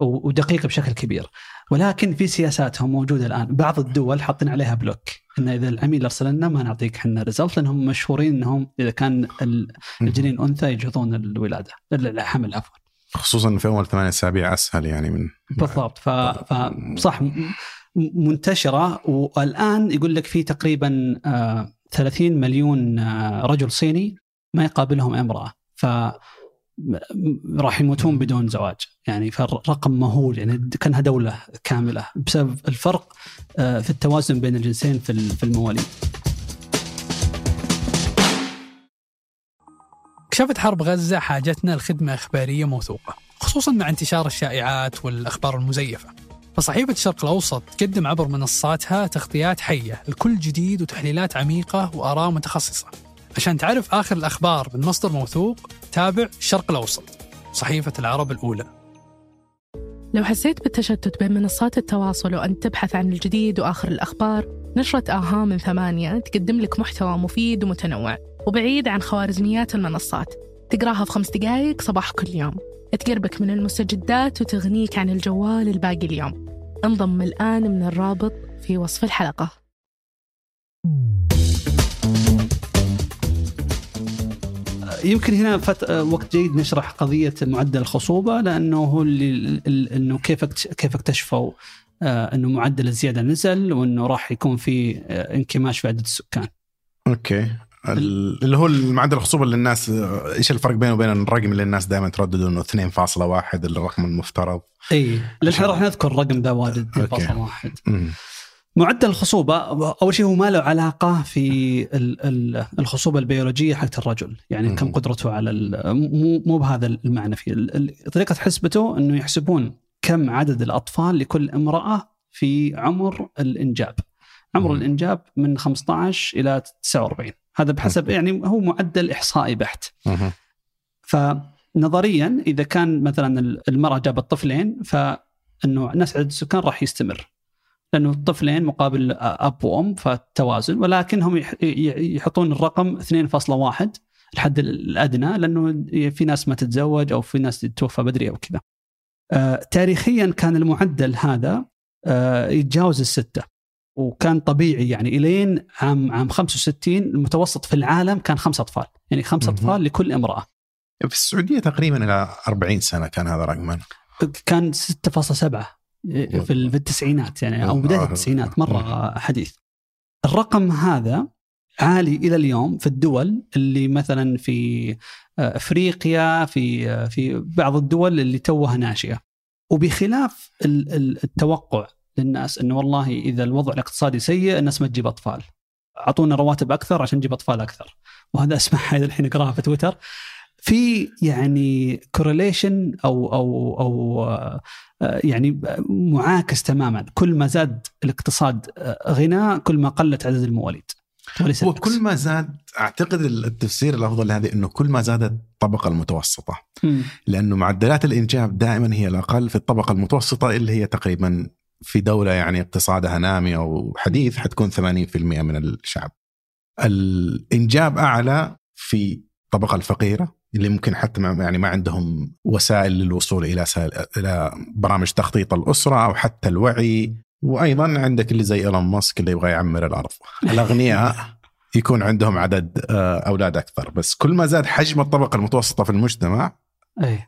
و- ودقيقه بشكل كبير ولكن في سياساتهم موجودة الآن بعض الدول حاطين عليها block ان إذا العميل ارسل لنا ما نعطيك إحنا result لأنهم مشهورين إنهم إذا كان ال- الجنين أنثى يجهضون الولادة. الحمل عفوا. خصوصا في أول ثمانية أسابيع أسهل يعني من بالضبط. ف... فصح منتشرة. والآن يقول لك في تقريبا آه 30 مليون آه رجل صيني ما يقابلهم امرأة. ف راح يموتون بدون زواج. يعني فالرقم مهول يعني كانها دولة كاملة بسبب الفرق آه في التوازن بين الجنسين في ال- في المواليد. كشفت حرب غزة حاجتنا لخدمة إخبارية موثوقة خصوصا مع انتشار الشائعات والأخبار المزيفة. فصحيفة الشرق الأوسط تقدم عبر منصاتها تغطيات حية لكل جديد وتحليلات عميقة وآراء متخصصة. عشان تعرف آخر الأخبار من مصدر موثوق تابع الشرق الأوسط صحيفة العرب الأولى. لو حسيت بالتشتت بين منصات التواصل وأنت تبحث عن الجديد وآخر الأخبار نشرة آها من ثمانية تقدم لك محتوى مفيد ومتنوع وبعيد عن خوارزميات المنصات. تقراها في خمس دقايق صباح كل يوم. تقربك من المستجدات وتغنيك عن الجوال الباقي اليوم. انضم الآن من الرابط في وصف الحلقة. يمكن هنا فت... وقت جيد نشرح قضية معدل الخصوبة لأنه هو اللي ال- إنه كيف كيف اكتشفوا آه، إنه معدل الزيادة نزل وإنه راح يكون في آه، انكماش في عدد السكان. أوكي ال- اللي هو المعدل الخصوبة اللي الناس إيش الفرق بينه وبين الرقم اللي الناس دائما ترددوا إنه 2.1 الرقم المفترض إي للحين راح نذكر الرقم ذا واجد أوكي. 2.1 مم. معدل الخصوبة أول شيء هو ما له علاقة في ال- ال- الخصوبة البيولوجية حقت الرجل؟ يعني. كم قدرته على مو مو بهذا المعنى فيه. ال- طريقة حسبته أنه يحسبون كم عدد الأطفال لكل امرأة في عمر الإنجاب. عمر مم. الإنجاب من 15 إلى 49 هذا بحسب يعني هو معدل إحصائي بحت. فنظريا إذا كان مثلا المرأة جابت طفلين فإنه نفس عدد السكان راح يستمر. لأنه الطفلين مقابل أب وأم فالتوازن ولكنهم يح- ي- يحطون الرقم 2.1 الحد الأدنى لأنه في ناس ما تتزوج أو في ناس تتوفى بدري أو كذا. آه، تاريخيا كان المعدل هذا آه، يتجاوز الستة وكان طبيعي يعني إلين عام عام 65 المتوسط في العالم كان خمس أطفال يعني خمس. أطفال لكل امرأة. في السعودية تقريبا إلى 40 سنة كان هذا رقما كان 6.7 في ال- في التسعينات يعني أو بداية التسعينات مرة حديث. الرقم هذا عالي إلى اليوم في الدول اللي مثلا في آه، أفريقيا في آه، في بعض الدول اللي توها ناشئة. وبخلاف ال- ال- التوقع للناس إنه والله إذا الوضع الاقتصادي سيء الناس ما تجيب أطفال. أعطونا رواتب أكثر عشان نجيب أطفال أكثر. وهذا اسمعها <laughs> الحين أقرأها في تويتر. في يعني كورليشن أو أو أو آه، آه، يعني معاكس تماما كل ما زاد الاقتصاد آه، غنى كل ما قلت عدد المواليد. وكل ما زاد أعتقد التفسير الأفضل لهذه إنه كل ما زادت الطبقة المتوسطة مم. لأنه معدلات الانجاب دائما هي الأقل في الطبقة المتوسطة اللي هي تقريبا في دولة يعني اقتصادها نامي أو حديث حتكون 80% من الشعب. الإنجاب أعلى في الطبقة الفقيرة اللي ممكن حتى ما يعني ما عندهم وسائل للوصول إلى سائل إلى برامج تخطيط الأسرة أو حتى الوعي وأيضا عندك اللي زي إيلون ماسك اللي يبغى يعمر الأرض. الأغنياء يكون عندهم عدد آه، أولاد أكثر بس كل ما زاد حجم الطبقة المتوسطة في المجتمع أي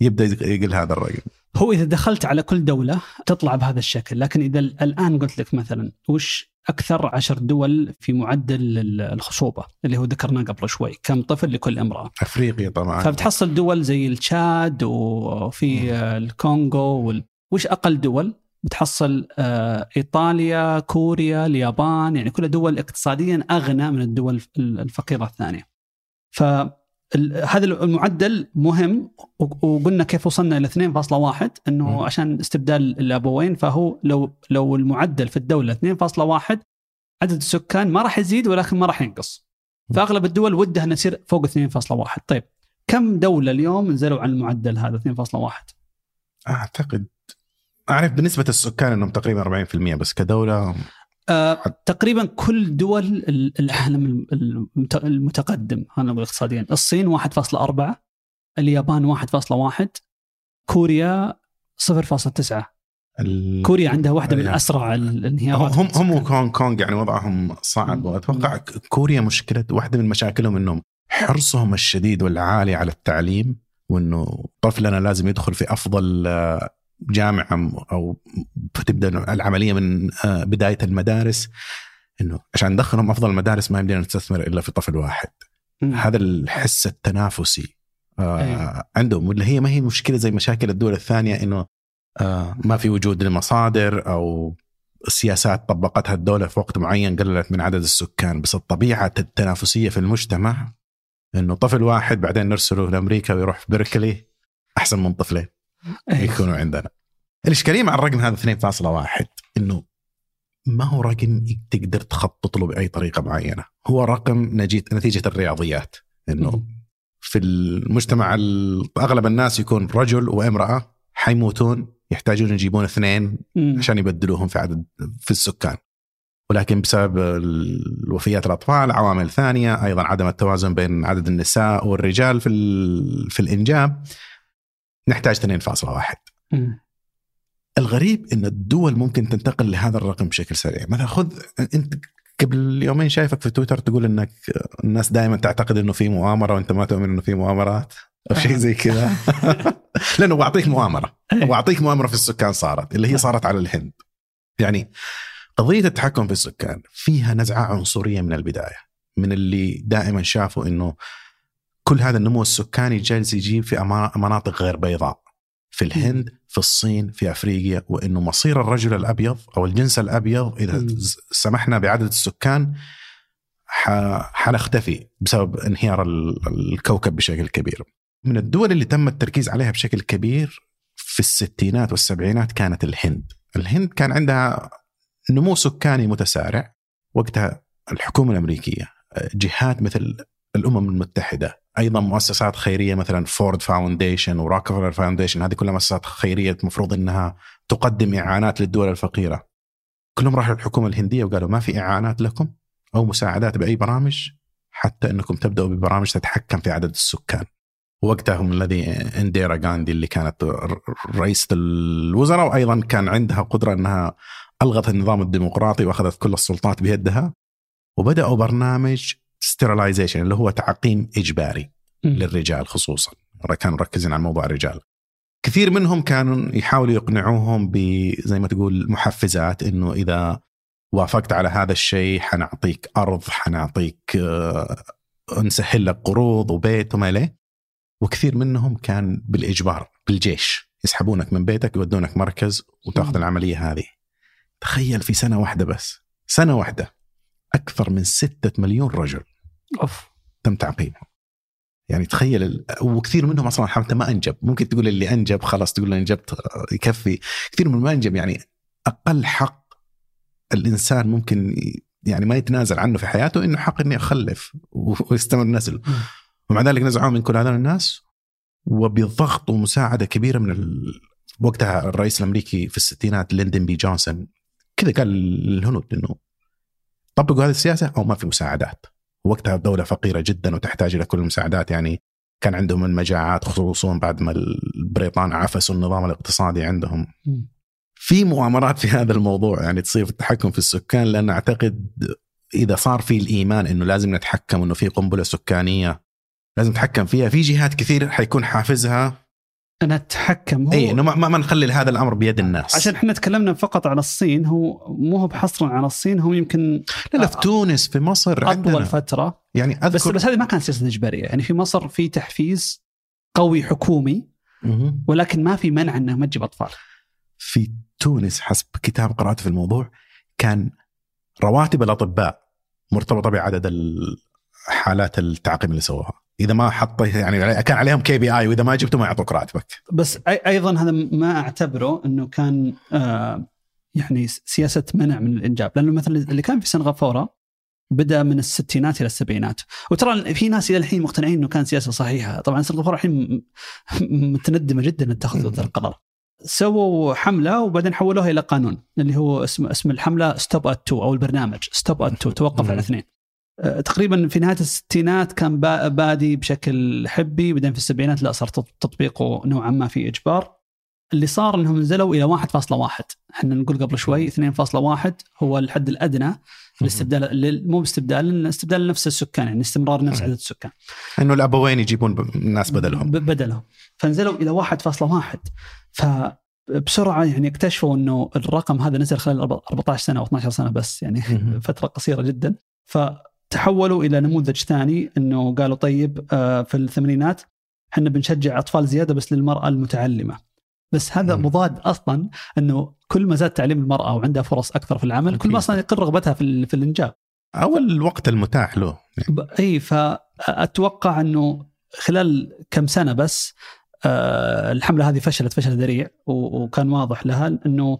يبدأ يقل هذا الرقم. هو إذا دخلت على كل دولة تطلع بهذا الشكل لكن إذا ال- الآن قلت لك مثلا وش أكثر عشر دول في معدل ال- الخصوبة؟ اللي هو ذكرناه قبل شوي كم طفل لكل امرأة؟ أفريقيا طبعا. فبتحصل دول زي التشاد وفي الكونغو وال... وش أقل دول؟ بتحصل آه، إيطاليا كوريا اليابان يعني كلها دول اقتصاديا أغنى من الدول الفقيرة الثانية. فهذا المعدل مهم وقلنا كيف وصلنا إلى 2.1 إنه. عشان استبدال الأبوين فهو لو لو المعدل في الدولة 2.1 عدد السكان ما راح يزيد ولكن ما راح ينقص. فأغلب الدول ودها إنه يصير فوق 2.1 طيب كم دولة اليوم نزلوا عن المعدل هذا 2.1 أعتقد أعرف بنسبه السكان إنهم تقريبا 40% بس كدولة آه تقريبا كل دول ال- العالم المت- المتقدم خلينا نقول اقتصاديا الصين 1.4 اليابان 1.1 كوريا 0.9 ال- كوريا عندها واحدة من يعني. أسرع الانهيارات هم هم. وكونغ كونغ يعني وضعهم صعب. واتوقع كوريا مشكلة واحدة من مشاكلهم إنهم حرصهم الشديد والعالي على التعليم وإنه طفلنا لازم يدخل في أفضل آه، جامعة م- أو تبدأ العملية من آه، بداية المدارس إنه عشان ندخلهم أفضل المدارس ما يمدينا نستثمر إلا في طفل واحد مم. هذا الحس التنافسي آه أيوة. عندهم واللي هي ما هي مشكلة زي مشاكل الدول الثانية إنه آه ما في وجود لمصادر أو سياسات طبقتها الدولة في وقت معين قللت من عدد السكان بس الطبيعة التنافسية في المجتمع إنه طفل واحد بعدين نرسله لأمريكا ويروح في بيركلي أحسن من طفلين. يكونوا عندنا. الإشكالية مع الرقم هذا 2.1 إنه ما هو رقم تقدر تخطط له بأي طريقة معينة، هو رقم نتيجه الرياضيات إنه. في المجتمع ال- أغلب الناس يكون رجل وامرأة حيموتون يحتاجون يجيبون اثنين. عشان يبدلوهم في عدد في السكان ولكن بسبب ال- وفيات الأطفال عوامل ثانية أيضا عدم التوازن بين عدد النساء والرجال في في الإنجاب نحتاج 2.1 مم. الغريب إن الدول ممكن تنتقل لهذا الرقم بشكل سريع. مثلا خذ أنت قبل يومين شايفك في تويتر تقول إنك الناس دائما تعتقد إنه في مؤامرة وأنت ما تؤمن إنه في مؤامرات أو شيء زي كذا. <laughs> <laughs> لأنه بعطيك مؤامرة. وأعطيك مؤامرة في السكان صارت اللي هي صارت على الهند. يعني قضية التحكم في السكان فيها نزعة عنصرية من البداية من اللي دائما شافوا إنه كل هذا النمو السكاني جالس يجيب في مناطق غير بيضاء في الهند في الصين في أفريقيا وإنه مصير الرجل الأبيض أو الجنس الأبيض إذا سمحنا بعدد السكان حنختفي بسبب انهيار ال- الكوكب بشكل كبير. من الدول اللي تم التركيز عليها بشكل كبير في الستينات والسبعينات كانت الهند. الهند كان عندها نمو سكاني متسارع وقتها الحكومة الأمريكية جهات مثل الأمم المتحدة أيضا مؤسسات خيرية مثلا فورد foundation وراكفلر foundation هذه كلها مؤسسات خيرية المفروض إنها تقدم إعانات للدول الفقيرة. كلهم راحوا للحكومة الهندية وقالوا ما في إعانات لكم أو مساعدات بأي برامج حتى إنكم تبدأوا ببرامج تتحكم في عدد السكان. وقتها هم الذي انديرا غاندي اللي كانت رئيسة الوزراء وأيضا كان عندها قدرة إنها ألغت النظام الديمقراطي وأخذت كل السلطات بيدها. وبدأوا برنامج sterilization اللي هو تعقيم إجباري مم. للرجال خصوصا. كانوا مركزين على موضوع الرجال. كثير منهم كانوا يحاولوا يقنعوهم بزي ما تقول محفزات إنه إذا وافقت على هذا الشيء حنعطيك أرض حنعطيك آه، نسهل لك قروض وبيت وما إليه. وكثير منهم كان بالإجبار بالجيش. يسحبونك من بيتك يودونك مركز وتاخذ. العملية هذه. تخيل في سنة واحدة بس. سنة واحدة. أكثر من ستة مليون رجل. أوف. تم تعقيمهم يعني تخيل. وكثير منهم أصلا حتى ما أنجب. ممكن تقول اللي أنجب خلاص تقول له أنجبت يكفي. كثير من ما أنجب. يعني أقل حق الإنسان ممكن يعني ما يتنازل عنه في حياته إنه حق اني اخلف ويستمر نسل. ومع ذلك نزعوه من كل هذول الناس وبضغط ومساعدة كبيرة من ال... وقتها الرئيس الأمريكي في الستينات ليندن بي جونسون. كذا قال للهنود إنه طبقوا هذه السياسة؟ أو ما في مساعدات. وقتها الدولة فقيرة جدا وتحتاج إلى كل المساعدات. يعني كان عندهم المجاعات خصوصا بعد ما البريطان عفسوا النظام الاقتصادي عندهم. في مؤامرات في هذا الموضوع. يعني تصير في التحكم في السكان. لأن أعتقد إذا صار في الإيمان إنه لازم نتحكم إنه في قنبلة سكانية لازم نتحكم فيها. في جهات كثير حيكون حافزها. أنا أتحكم. هو اي إنه ما, ما نخلي هذا الأمر بيد الناس. عشان إحنا تكلمنا فقط على الصين هو مو هو بحصرا على الصين هو يمكن لا لا في تونس في مصر أطول عندنا. فترة. يعني بس أذكر بس هذه ما كانت سياسة إجبارية. يعني في مصر في تحفيز قوي حكومي. ولكن ما في منع إنه ما تجيب أطفال. في تونس حسب كتاب قراته في الموضوع كان رواتب الأطباء مرتبطة بعدد ال- حالات التعقيم اللي سووها. إذا ما حطيت يعني كان عليهم KPI وإذا ما جبته ما يعطوك راتبك. بس أيضا هذا ما أعتبره إنه كان آه يعني سياسة منع من الإنجاب. لأنه مثلا اللي كان في سنغافورة بدأ من الستينات إلى السبعينات. وترى في ناس إلى الحين مقتنعين إنه كان سياسة صحيحة. طبعا سنغافورة الحين متندمة جدا ان اتخذوا ذا القرار. سووا حملة وبعدين حولوها إلى قانون اللي هو اسم اسم الحملة stop at 2 أو البرنامج stop at 2 توقف على اثنين. تقريبا في نهاية الستينات كان با- بادي بشكل حبي بعدين في السبعينات لا صار تط- تطبيقه نوعا ما في إجبار. اللي صار إنهم نزلوا إلى 1.1 إحنا نقول قبل شوي 2.1 هو الحد الأدنى للاستبدال لل- مو باستبدال استبدال نفس السكان يعني استمرار نفس. عدد السكان. إنه الأبوين يجيبون ب- ناس بدلهم. بدلهم. فنزلوا إلى 1.1 فبسرعة يعني اكتشفوا إنه الرقم هذا نزل خلال 14 سنة أو 12 سنة بس يعني. فترة قصيرة جدا. فتحولوا إلى نموذج ثاني إنه قالوا طيب آه، في الثمانينات إحنا بنشجع أطفال زيادة بس للمرأة المتعلمة بس هذا مم. مضاد أصلا إنه كل ما زاد تعليم المرأة وعندها فرص أكثر في العمل كل ما. أصلا يقل رغبتها في, في الانجاب أو الوقت المتاح له إي فاتوقع إنه خلال كم سنة بس آه، الحملة هذه فشلت فشل ذريع وكان واضح لها إنه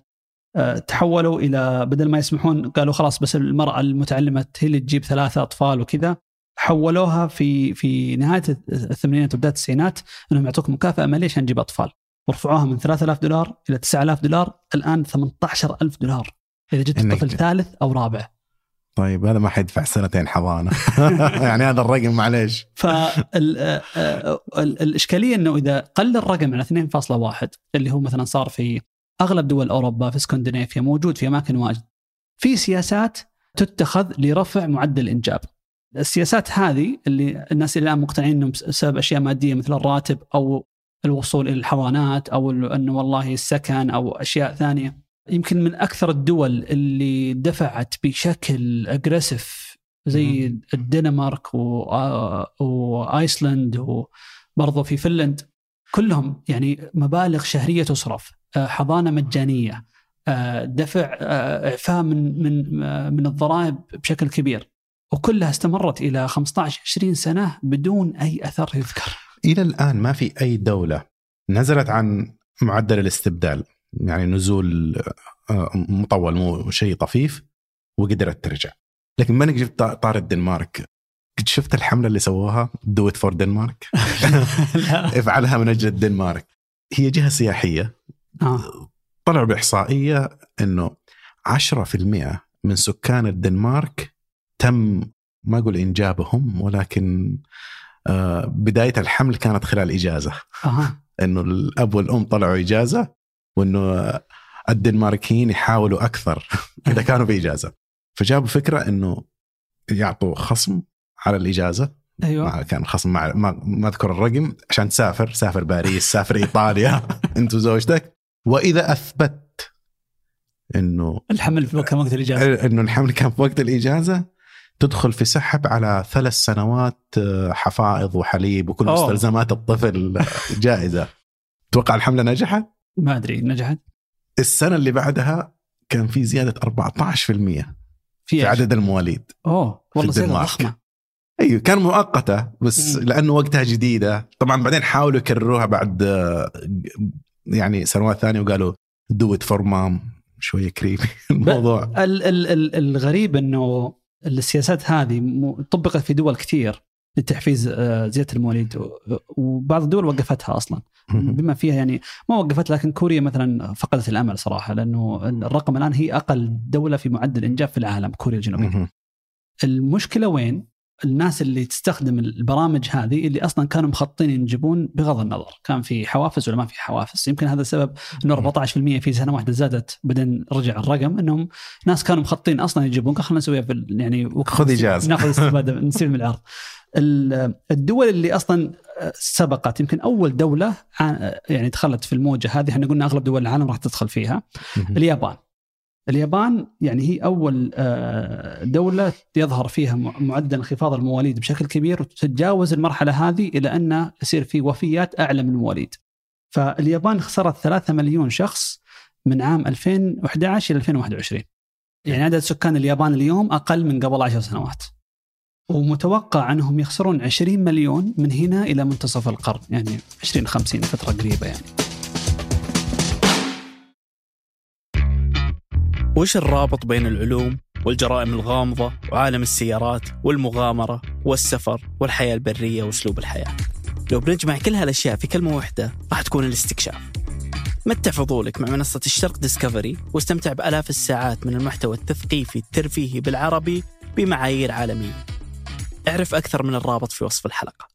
تحولوا إلى بدل ما يسمحون قالوا خلاص بس المرأة المتعلمة هي اللي تجيب ثلاثة أطفال وكذا حولوها في في نهاية الثمانينات وبداية التسعينات إنهم يعطوك مكافأة مالية عشان تجيب أطفال. ورفعوها من 3000 دولار إلى 9000 دولار الآن 18000 دولار. إذا جبت طفل ثالث أو رابع. طيب هذا ما حيدفع سنتين حضانة. <laughs> يعني هذا الرقم معليش. فالاشكاليه إنه إذا قل الرقم على 2.1 اللي هو مثلا صار في أغلب دول أوروبا في اسكندنافيا موجود في أماكن واجد. في سياسات تتخذ لرفع معدل الإنجاب. السياسات هذه اللي الناس اللي الآن مقتنعين إنهم بسبب أشياء مادية مثل الراتب أو الوصول إلى الحضانات أو أنه والله السكن أو أشياء ثانية. يمكن من أكثر الدول اللي دفعت بشكل أجريسيف زي الدنمارك وآيسلند وبرضه في فنلند كلهم يعني مبالغ شهرية تصرف. حضانة مجانية آه، دفع آه، إعفاء من من آه، من الضرائب بشكل كبير. وكلها استمرت إلى 15 20 سنة بدون أي أثر يذكر. إلى الآن ما في أي دولة نزلت عن معدل الاستبدال يعني نزول آه، مطول مو شيء طفيف وقدرت ترجع. لكن ما جبت طار الدنمارك؟ قد شفت الحملة اللي سووها؟ do it for Denmark. افعلها من أجل الدنمارك. هي جهة سياحية آه. طلعوا بإحصائية إنه 10% من سكان الدنمارك تم ما أقول إنجابهم ولكن آه، بداية الحمل كانت خلال إجازة. أها. إنه الأب والأم طلعوا إجازة وإنه الدنماركيين يحاولوا أكثر إذا كانوا بإجازة. فجابوا فكرة إنه يعطوا خصم على الإجازة. أيوه. كان خصم مع ما, ما أذكر الرقم عشان تسافر سافر باريس سافر إيطاليا. <laughs> انت وزوجتك وإذا أثبت إنه الحمل في وقت وقت الإجازة إنه الحمل كان في وقت الإجازة تدخل في سحب على ثلاث سنوات آه، حفائض وحليب وكل أوه. مستلزمات الطفل <laughs> جائزة توقع الحملة نجحت ما أدري نجحت السنة اللي بعدها كان في زيادة 14% في في؟ عدد المواليد أوه والله زيادة. ضخمة أيوه كان مؤقتة بس مم. لأنه وقتها جديدة طبعا بعدين حاولوا يكرروها بعد آه، يعني سنوات ثانية وقالوا do it for mom شوية creepy <laughs> الموضوع. ال- ال- ال- الغريب إنه السياسات هذه طبقت في دول كثير لتحفيز آه، زيادة المواليد وبعض الدول وقفتها أصلا. بما فيها يعني ما وقفت لكن كوريا مثلا فقدت الأمل صراحة لأنه الرقم الآن هي أقل دولة في معدل الإنجاب في العالم كوريا الجنوبية. المشكلة وين؟ الناس اللي تستخدم البرامج هذه اللي أصلا كانوا مخططين ينجبون بغض النظر. كان في حوافز ولا ما في حوافز؟ يمكن هذا السبب إنه 14% في سنة واحدة زادت بعدين رجع الرقم إنهم ناس كانوا مخططين أصلا يجيبون خلينا نسويها في يعني خذ إجازة. ناخذ استفاده <laughs> نسوي من العرض ال- الدول اللي أصلا سبقت يمكن أول دولة ع- يعني دخلت في الموجة هذه إحنا قلنا أغلب دول العالم راح تدخل فيها. اليابان. اليابان يعني هي أول آه، دولة يظهر فيها معدل انخفاض المواليد بشكل كبير وتتجاوز المرحلة هذه إلى أن يصير في وفيات أعلى من المواليد. فاليابان خسرت 3 مليون شخص من عام 2011 إلى 2021. يعني عدد سكان اليابان اليوم أقل من قبل 10 سنوات. ومتوقع أنهم يخسرون 20 مليون من هنا إلى منتصف القرن، يعني 2050 فترة قريبة يعني. وش الرابط بين العلوم والجرائم الغامضة وعالم السيارات والمغامرة والسفر والحياة البرية وأسلوب الحياة؟ لو بنجمع كل هالأشياء في كلمة واحدة راح تكون الاستكشاف. متع فضولك مع منصة الشرق ديسكفري واستمتع بآلاف الساعات من المحتوى التثقيفي الترفيهي بالعربي بمعايير عالمية. اعرف أكثر من الرابط في وصف الحلقة.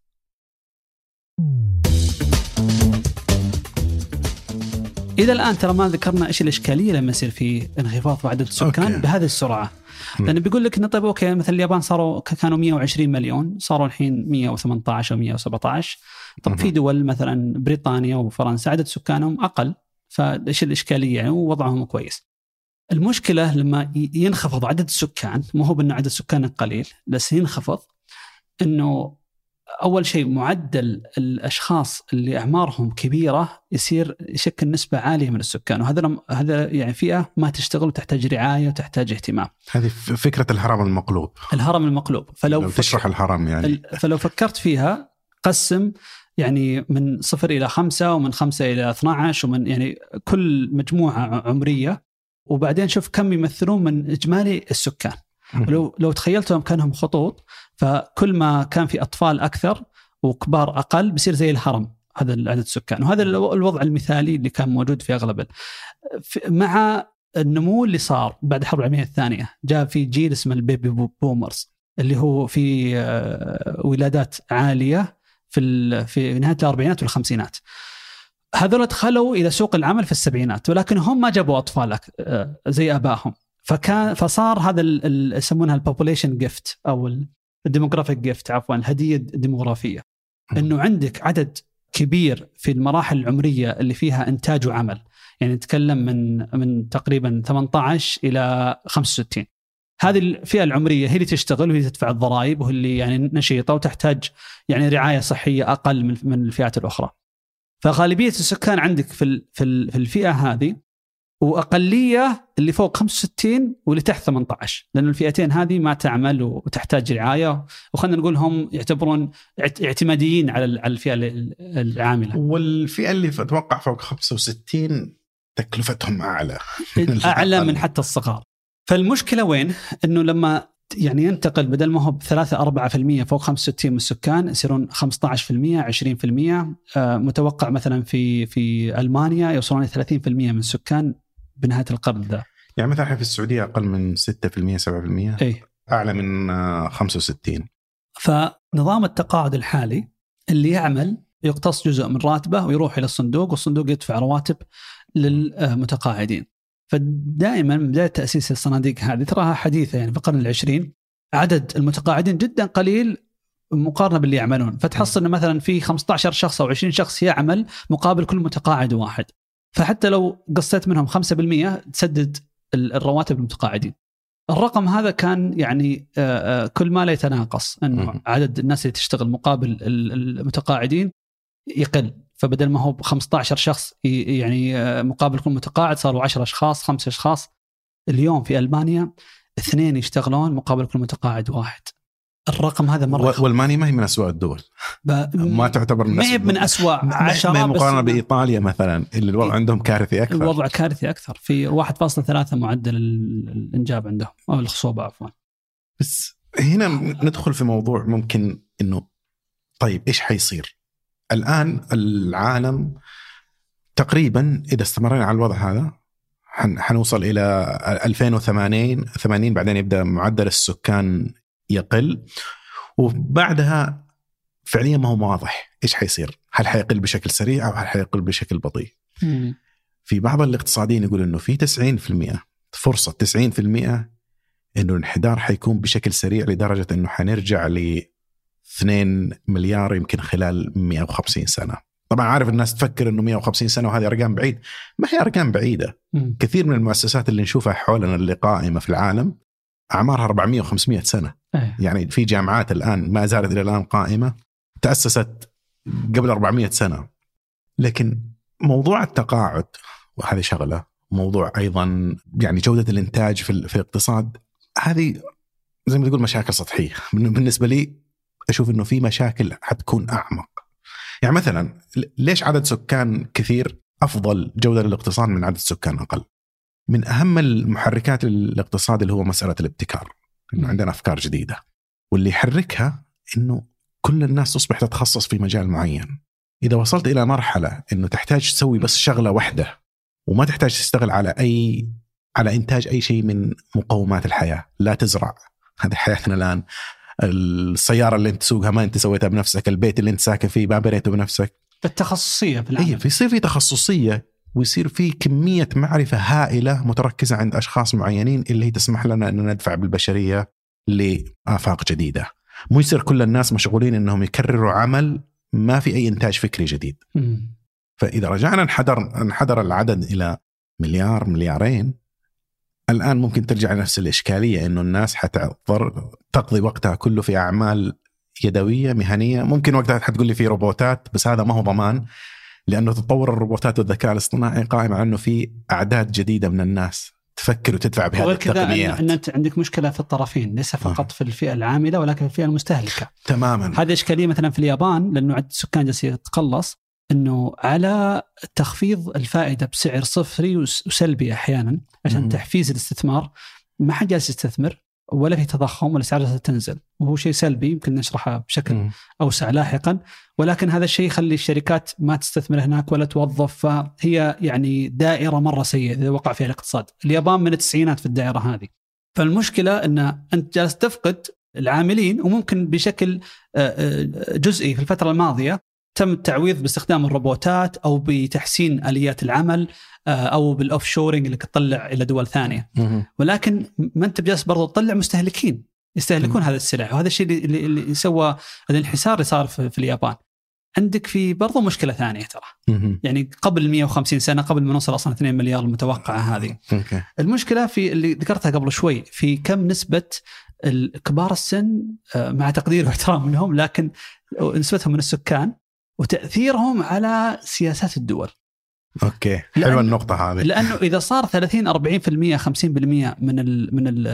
إلى الآن ترى ما ذكرنا إيش الإشكالية لما يصير في انخفاض في عدد السكان أوكي. بهذه السرعة. لأنه بيقول لك انه طيب أوكي مثلا اليابان صاروا كانوا 120 مليون صاروا الحين 118 أو 117 طب في. دول مثلا بريطانيا وفرنسا عدد سكانهم أقل فإيش الإشكالية يعني ووضعهم كويس المشكلة لما ينخفض عدد السكان مو هو بأنه عدد السكان قليل بس ينخفض إنه أول شيء معدل الأشخاص اللي أعمارهم كبيرة يصير يشكل نسبه عالية من السكان. وهذا هذا يعني فئة ما تشتغل وتحتاج رعاية وتحتاج اهتمام. هذه فكرة الهرم المقلوب. الهرم المقلوب. فلو لو تشرح الهرم يعني. فلو فكرت فيها قسم يعني من صفر إلى خمسة ومن خمسة إلى 12 ومن يعني كل مجموعة عمرية. وبعدين شوف كم يمثلون من إجمالي السكان. لو لو تخيلتهم كأنهم خطوط فكل ما كان في أطفال أكثر وكبار أقل بيصير زي الهرم هذا عدد السكان. وهذا الو- الوضع المثالي اللي كان موجود في أغلب مع النمو اللي صار بعد الحرب العالمية الثانية جاء في جيل اسمه ال baby boo- boomers اللي هو في آه، ولادات عالية في في نهاية الأربعينات والخمسينات. هذول دخلوا إلى سوق العمل في السبعينات ولكن هم ما جابوا اطفال آه، زي آبائهم. فكان فصار هذا يسمونها ال population gift أو ال demographic gift عفوا الهديه الديموغرافيه إنه عندك عدد كبير في المراحل العمرية اللي فيها إنتاج وعمل. يعني نتكلم من من تقريبا 18 إلى 65 هذه الفئة العمرية هي اللي تشتغل وهي تدفع الضرائب وهي اللي يعني نشيطة وتحتاج يعني رعاية صحية أقل من من الفئات الأخرى. فغالبية السكان عندك في في الفئة هذه وأقلية اللي فوق 65 واللي تحت 18 لأن الفئتين هذه ما تعمل وتحتاج رعاية. وخلينا نقول هم يعتبرون اعت- اعتماديين على ال- على الفئة ال- العاملة. والفئة اللي أتوقع فوق 65 تكلفتهم أعلى. <laughs> أعلى من حتى الصغار. فالمشكلة وين؟ إنه لما يعني ينتقل بدل ما هو ب 3 4% فوق 65 من السكان يصيرون 15% 20% آه، متوقع مثلا في في ألمانيا يوصلون إلى 30% من السكان. بنهاية القرن ذا يعني مثلا في السعودية أقل من 6% 7% إي أعلى من آه، 65 فنظام التقاعد الحالي اللي يعمل يقتص جزء من راتبه ويروح إلى الصندوق والصندوق يدفع رواتب للمتقاعدين. فدائما من بداية تأسيس الصناديق هذه تراها حديثة يعني في القرن العشرين عدد المتقاعدين جدا قليل مقارنة باللي يعملون، فتحصل إنه مثلا في 15 شخص أو 20 شخص يعمل مقابل كل متقاعد واحد. فحتى لو قصيت منهم 5% تسدد ال- الرواتب المتقاعدين. الرقم هذا كان يعني آه، آه، كل ما لا يتناقص انه. عدد الناس اللي تشتغل مقابل ال- المتقاعدين يقل فبدل ما هو ب 15 شخص يعني آه، مقابل كل متقاعد صاروا 10 أشخاص خمسة أشخاص اليوم في ألمانيا اثنين يشتغلون مقابل كل متقاعد واحد الرقم هذا مرة والمانيا ما هي من اسوء الدول. ب- ما تعتبر من ما هي أسوأ- من اسوء عشرة ما مقارنة بإيطاليا مثلا اللي الوضع. عندهم كارثي أكثر. الوضع كارثي أكثر. في 1.3 معدل ال- الإنجاب عندهم أو الخصوبة عفوا. بس هنا ندخل في موضوع ممكن إنه طيب إيش حيصير؟ الآن العالم تقريبا إذا استمرينا على الوضع هذا حن- حنوصل إلى 2080 80 بعدين يبدأ معدل السكان يقل وبعدها فعليا ما هو واضح إيش حيصير؟ هل حيقل بشكل سريع أو هل حيقل بشكل بطيء؟ في بعض الاقتصاديين يقول إنه في 90% فرصة 90% إنه الانحدار حيكون بشكل سريع لدرجة إنه حنرجع ل 2 مليار يمكن خلال 150 سنة. طبعا عارف الناس تفكر إنه 150 سنة وهذه أرقام بعيد، ما هي أرقام بعيدة، مم. كثير من المؤسسات اللي نشوفها حولنا اللي قائمه في العالم أعمارها 400 و500 سنة، إيه. يعني في جامعات الآن ما زالت إلى الآن قائمة تأسست قبل 400 سنة. لكن موضوع التقاعد وهذه شغلة، موضوع أيضا يعني جودة الإنتاج في, في الاقتصاد هذه زي ما تقول مشاكل سطحية، بالن- بالنسبة لي أشوف إنه في مشاكل حتكون أعمق. يعني مثلا ليش عدد سكان كثير أفضل جودة للاقتصاد من عدد سكان أقل؟ من أهم المحركات للاقتصاد اللي هو مسألة الابتكار، إنه. عندنا أفكار جديدة. واللي يحركها إنه كل الناس تصبح تتخصص في مجال معين. إذا وصلت إلى مرحلة إنه تحتاج تسوي بس شغلة واحدة وما تحتاج تشتغل على أي على إنتاج أي شيء من مقومات الحياة، لا تزرع هذه حياتنا الآن السيارة اللي أنت تسوقها ما أنت سويتها بنفسك، البيت اللي أنت ساكن فيه ما بنيته بنفسك، التخصصية في اي العمل فيصير في تخصصية ويصير في كمية معرفة هائلة متركزة عند أشخاص معينين اللي هي تسمح لنا ان ندفع بالبشرية لآفاق جديدة. مو يصير كل الناس مشغولين إنهم يكرروا عمل ما في أي إنتاج فكري جديد. فإذا رجعنا انحدر انحدر العدد إلى مليار مليارين الآن ممكن ترجع لنفس الإشكالية إنه الناس حتضطر تقضي وقتها كله في أعمال يدوية مهنية ممكن وقتها حتقول لي في روبوتات بس هذا ما هو ضمان لأنه تطور الروبوتات والذكاء الاصطناعي قائم على أنه في أعداد جديدة من الناس تفكر وتدفع بهذه التقنيات أن أنت عندك مشكلة في الطرفين ليس فقط في الفئة العاملة ولكن في الفئة المستهلكة. تماما. هذه اشكاليه مثلا في اليابان لأنه عدد السكان جالس يتقلص إنه على تخفيض الفائدة بسعر صفري وس- وسلبي أحيانا عشان. تحفيز الاستثمار ما حد جالس يستثمر. ولا في تضخم ولا الاسعار جالسة تنزل وهو شيء سلبي يمكن نشرحه بشكل. أوسع لاحقا ولكن هذا الشيء يخلي الشركات ما تستثمر هناك ولا توظف فهي يعني دائرة مرة سيئة إذا وقع فيها الاقتصاد. اليابان من التسعينات في الدائرة هذه. فالمشكلة إن أنت جالس تفقد العاملين وممكن بشكل آه، آه، جزئي في الفترة الماضية تم التعويض باستخدام الروبوتات أو بتحسين آليات العمل آه، أو بال offshoring اللي تطلع إلى دول ثانية. ولكن ما أنت بجالس برضو تطلع مستهلكين يستهلكون. هذا السلع وهذا الشيء اللي, اللي- سوى الانحسار اللي صار في, في اليابان عندك في برضو مشكلة ثانية ترى. يعني قبل 150 سنة قبل ما نوصل أصلا 2 مليار المتوقعه هذه المشكلة في اللي ذكرتها قبل شوي في كم نسبة كبار السن آه، مع تقدير واحترام منهم لكن نسبتهم من السكان وتأثيرهم على سياسات الدول. أوكي. حلوة النقطة هذه. لأنه إذا صار 30 40% 50% من ال من ال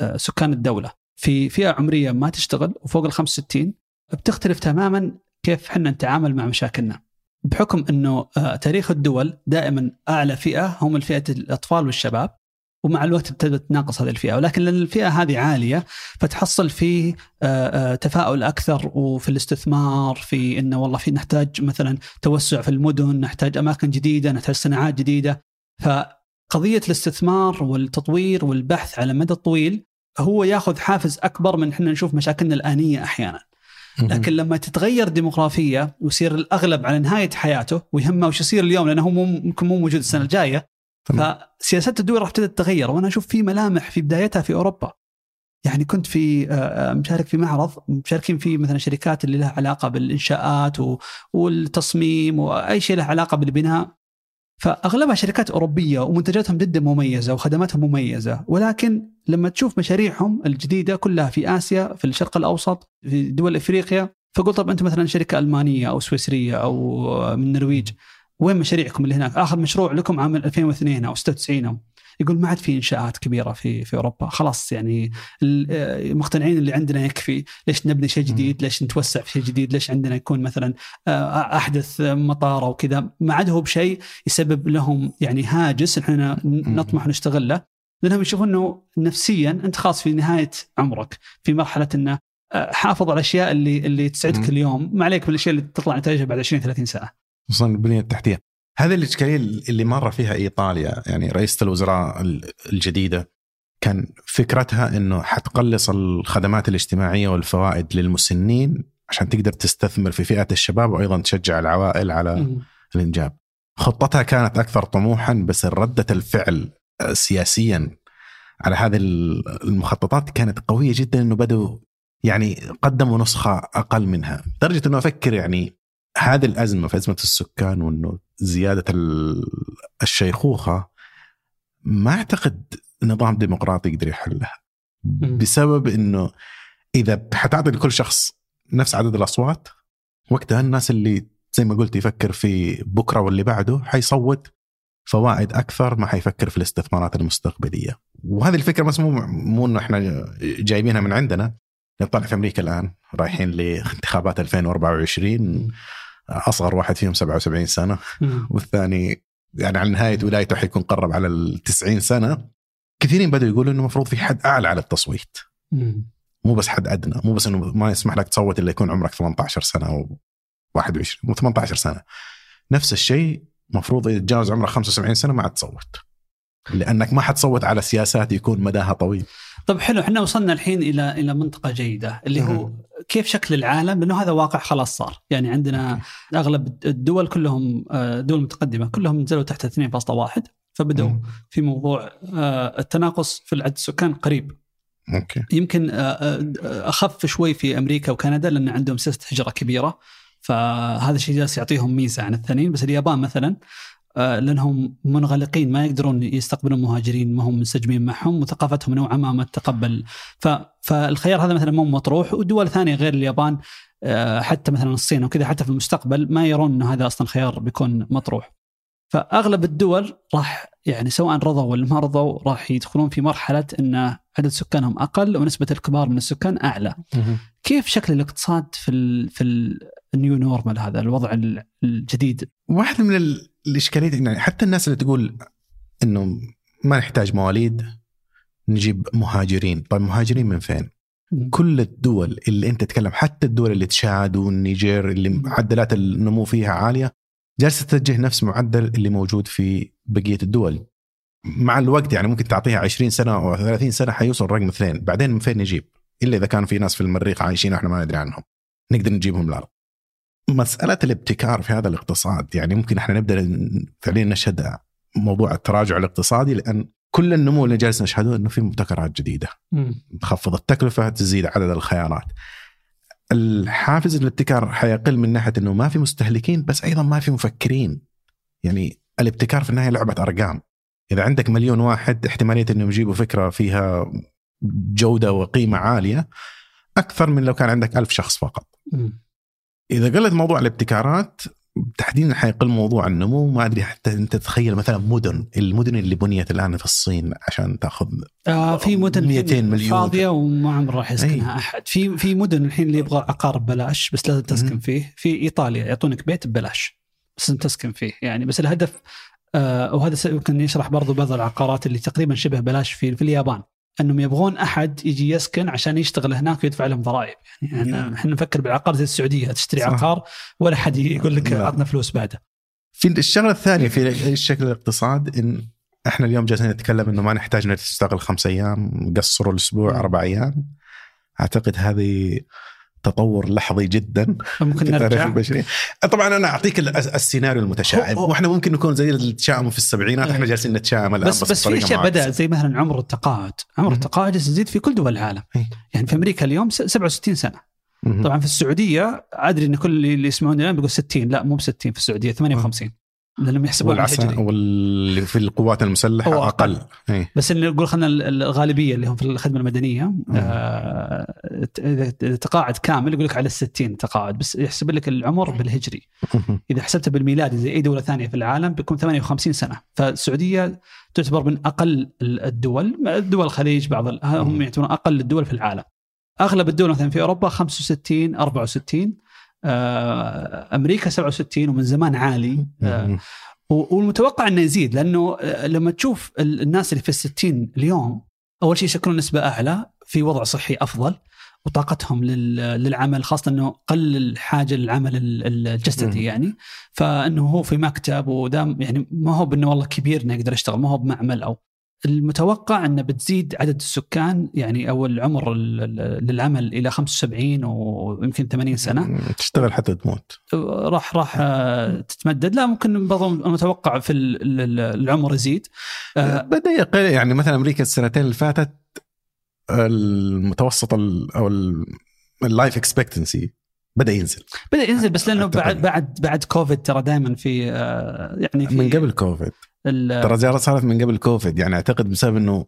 آه، سكان الدولة في فئة عمرية ما تشتغل وفوق ال 65 بتختلف تماما كيف إحنا نتعامل مع مشاكلنا. بحكم إنه آه، تاريخ الدول دائما أعلى فئة هم الفئة الأطفال والشباب. ومع الوقت بتبدا تناقص هذه الفئة ولكن لأن الفئة هذه عالية فتحصل في آه، آه، تفاؤل أكثر وفي الاستثمار في إنه والله في نحتاج مثلا توسع في المدن، نحتاج أماكن جديدة، نحتاج صناعات جديدة فقضية الاستثمار والتطوير والبحث على المدى الطويل هو ياخذ حافز أكبر من إحنا نشوف مشاكلنا الآنية أحيانا. لكن لما تتغير ديموغرافية ويصير الأغلب على نهاية حياته ويهمه وش يصير اليوم لأنه هو ممكن مو موجود السنة الجاية. فسياسات الدول راح تبدا تتغير وأنا أشوف في ملامح في بدايتها في أوروبا. يعني كنت في آه، آه، مشارك في معرض مشاركين فيه مثلا شركات اللي لها علاقة بالإنشاءات والتصميم وأي شيء له علاقة بالبناء. فأغلبها شركات أوروبية ومنتجاتهم جدا مميزة وخدماتهم مميزة. ولكن لما تشوف مشاريعهم الجديدة كلها في آسيا في الشرق الأوسط في دول إفريقيا فقلت طب انت مثلا شركة ألمانية أو سويسرية أو من النرويج. وين مشاريعكم اللي هناك؟ آخر مشروع لكم عام 2002 أو 96 أو يقول ما عاد في إنشاءات كبيرة في في أوروبا. خلاص يعني آه، مقتنعين اللي عندنا يكفي. ليش نبني شيء جديد؟ ليش نتوسع في شيء جديد؟ ليش عندنا يكون مثلا آه، أحدث مطار أو كذا؟ ما عاد هو بشيء يسبب لهم يعني هاجس. إحنا نطمح نستغله. لأنهم يشوفون إنه نفسيا أنت خلاص في نهاية عمرك. في مرحلة إنه آه، حافظ على الأشياء اللي اللي تسعدك. اليوم. ما عليك بالأشياء اللي تطلع نتائجها بعد 20 30 سنه خصوصا البنية التحتية هذه الإشكالية اللي مر فيها إيطاليا يعني رئيسة الوزراء ال- الجديدة كان فكرتها إنه حتقلص الخدمات الاجتماعية والفوائد للمسنين عشان تقدر تستثمر في فئة الشباب وأيضا تشجع العوائل على. الإنجاب. خطتها كانت أكثر طموحا بس ردة الفعل آه، سياسيا على هذه المخططات كانت قوية جدا إنه بدوا يعني قدموا نسخة أقل منها لدرجة إنه أفكر يعني هذه الأزمة في أزمة السكان وإنه زيادة ال- الشيخوخة ما أعتقد نظام ديمقراطي يقدر يحلها. بسبب إنه إذا حتعطي لكل شخص نفس عدد الأصوات وقتها الناس اللي زي ما قلت يفكر في بكرة واللي بعده حيصوت فوائد أكثر ما حيفكر في الاستثمارات المستقبلية. وهذه الفكرة بس مو مو إنه إحنا جايبينها من عندنا. نطلع في أمريكا الآن رايحين لانتخابات 2024 أصغر واحد فيهم 77 سنة. والثاني يعني على نهاية ولايته حيكون قرب على ال 90 سنة كثيرين بدأوا يقولوا إنه المفروض في حد أعلى على التصويت. مو بس حد أدنى مو بس إنه ما يسمح لك تصوت إلا يكون عمرك 18 سنة أو 21 مو 18 سنة نفس الشيء مفروض اذا تجاوز عمرك 75 سنة ما عاد تصوت لأنك ما حتصوت على سياسات يكون مداها طويل طب حلو إحنا وصلنا الحين إلى إلى منطقة جيدة اللي هو مم. كيف شكل العالم؟ لأنه هذا واقع خلاص صار. يعني عندنا أغلب الدول كلهم آه، دول متقدمة كلهم نزلوا تحت 2.1 فبدوا مم. في موضوع آه، التناقص في العدد السكان قريب. أوكي. يمكن آه، أخف شوي في أمريكا وكندا لأن عندهم سياسة هجرة كبيرة فهذا الشيء جالس يعطيهم ميزة عن الثانيين. بس اليابان مثلا لأنهم منغلقين ما يقدرون يستقبلون مهاجرين ما هم منسجمين معهم وثقافتهم نوعا ما ما تتقبل. فالخيار هذا مثلا مو مطروح ودول ثانية غير اليابان آه، حتى مثلا الصين وكذا حتى في المستقبل ما يرون إنه هذا أصلا خيار بيكون مطروح. فأغلب الدول راح يعني سواء رضوا ولا ما رضوا راح يدخلون في مرحلة إن عدد سكانهم أقل ونسبة الكبار من السكان أعلى. كيف شكل الاقتصاد في ال في ال- ال new normal هذا الوضع ال- الجديد؟ واحدة من ال- الاشكاليات يعني حتى الناس اللي تقول إنه ما نحتاج مواليد نجيب مهاجرين، طيب مهاجرين من فين؟ كل الدول اللي أنت تتكلم حتى الدول اللي تشاد والنيجر اللي معدلات النمو فيها عالية جالسة تتجه نفس معدل اللي موجود في بقية الدول. مع الوقت يعني ممكن تعطيها 20 سنة أو 30 سنة حيوصل رقم اثنين، بعدين من فين نجيب؟ إلا إذا كان في ناس في المريخ عايشين إحنا ما ندري عنهم. نقدر نجيبهم الأرض. مسألة الابتكار في هذا الاقتصاد يعني ممكن إحنا نبدأ فعليا نشهد موضوع التراجع الاقتصادي لأن كل النمو اللي جالس نشهده إنه في مبتكرات جديدة. تخفض التكلفة تزيد عدد الخيارات. الحافز الابتكار حيقل من ناحية إنه ما في مستهلكين بس أيضا ما في مفكرين. يعني الابتكار في النهاية لعبة أرقام. إذا عندك مليون واحد احتمالية إنهم يجيبوا فكرة فيها جودة وقيمة عالية أكثر من لو كان عندك ألف شخص فقط. إذا قلت موضوع الابتكارات تحديدا حيقل موضوع النمو ما أدري حتى أنت تتخيل مثلا مدن المدن اللي بنيت الآن في الصين عشان تأخذ آه في مدن 200 الحين مليون. فاضية وما عمر راح يسكنها أي. أحد في في مدن الحين اللي يبغى عقار ببلاش بس لازم تسكن. فيه في إيطاليا يعطونك بيت ببلاش بس لازم تسكن فيه يعني بس الهدف آه وهذا يمكن يشرح برضو بعض العقارات اللي تقريبا شبه بلاش في في اليابان أنهم يبغون أحد يجي يسكن عشان يشتغل هناك ويدفع لهم ضرائب يعني إحنا إحنا نفكر بالعقار زي السعودية تشتري صح. عقار ولا حد يقول لك لا. عطنا فلوس بعده في الشغلة الثانية في الشكل الاقتصاد إن إحنا اليوم جالسين نتكلم إنه ما نحتاج نشتغل خمس أيام قصروا الأسبوع مم. أربع أيام أعتقد هذه تطور لحظي جدا <laughs> في تاريخ نرجع البشرية طبعا أنا أعطيك ال- السيناريو المتشائم وإحنا ممكن نكون زي اللي تشائموا في السبعينات إحنا إيه. جالسين نتشائم الآن بس بس في بطريقة أشياء. بدات زي مثلا عمر التقاعد، عمر. التقاعد يزيد في كل دول العالم. إيه. يعني في أمريكا اليوم س- 67 سنة،. طبعا في السعودية أدري إن كل اللي يسمعون الآن بيقول 60 لا مو ب 60 في السعودية 58 لانهم يحسبون والعسى الهجري واللي في القوات المسلحة هو أقل, أقل. إيه. بس اللي نقول خلينا ال- الغالبية اللي هم في الخدمة المدنية. آه إذا تقاعد كامل يقول لك على 60 تقاعد بس يحسب لك العمر بالهجري. إذا حسبته بالميلادي زي أي دولة ثانية في العالم بيكون 58 سنة فالسعودية تعتبر من أقل ال- الدول دول الخليج بعض هم. يعتبرون أقل الدول في العالم أغلب الدول مثلا في أوروبا 65 64 آه، أمريكا 67 ومن زمان عالي. آه، والمتوقع إنه يزيد لأنه آه، لما تشوف ال- الناس اللي في الستين اليوم أول شيء يشكلون نسبة أعلى في وضع صحي أفضل وطاقتهم لل- للعمل خاصة إنه قل الحاجة للعمل. الجسدي يعني. فإنه هو في مكتب ودام يعني ما هو بإنه والله كبير إنه يقدر يشتغل ما هو بمعمل أو المتوقع أنه بتزيد عدد السكان يعني أو العمر ال- ال- للعمل إلى 75 ويمكن 80 سنة. تشتغل حتى تموت. راح راح آه، تتمدد. لا ممكن برضو المتوقع في ال- ال- العمر يزيد. آه، بدأ يقل يعني مثلا أمريكا السنتين اللي فاتت المتوسط ال- أو ال life expectancy بدأ ينزل. بدأ ينزل بس لأنه. بعد بعد بعد كوفيد ترى دائما في آه، يعني في من قبل كوفيد ترى زيارة صارت من قبل كوفيد يعني أعتقد بسبب إنه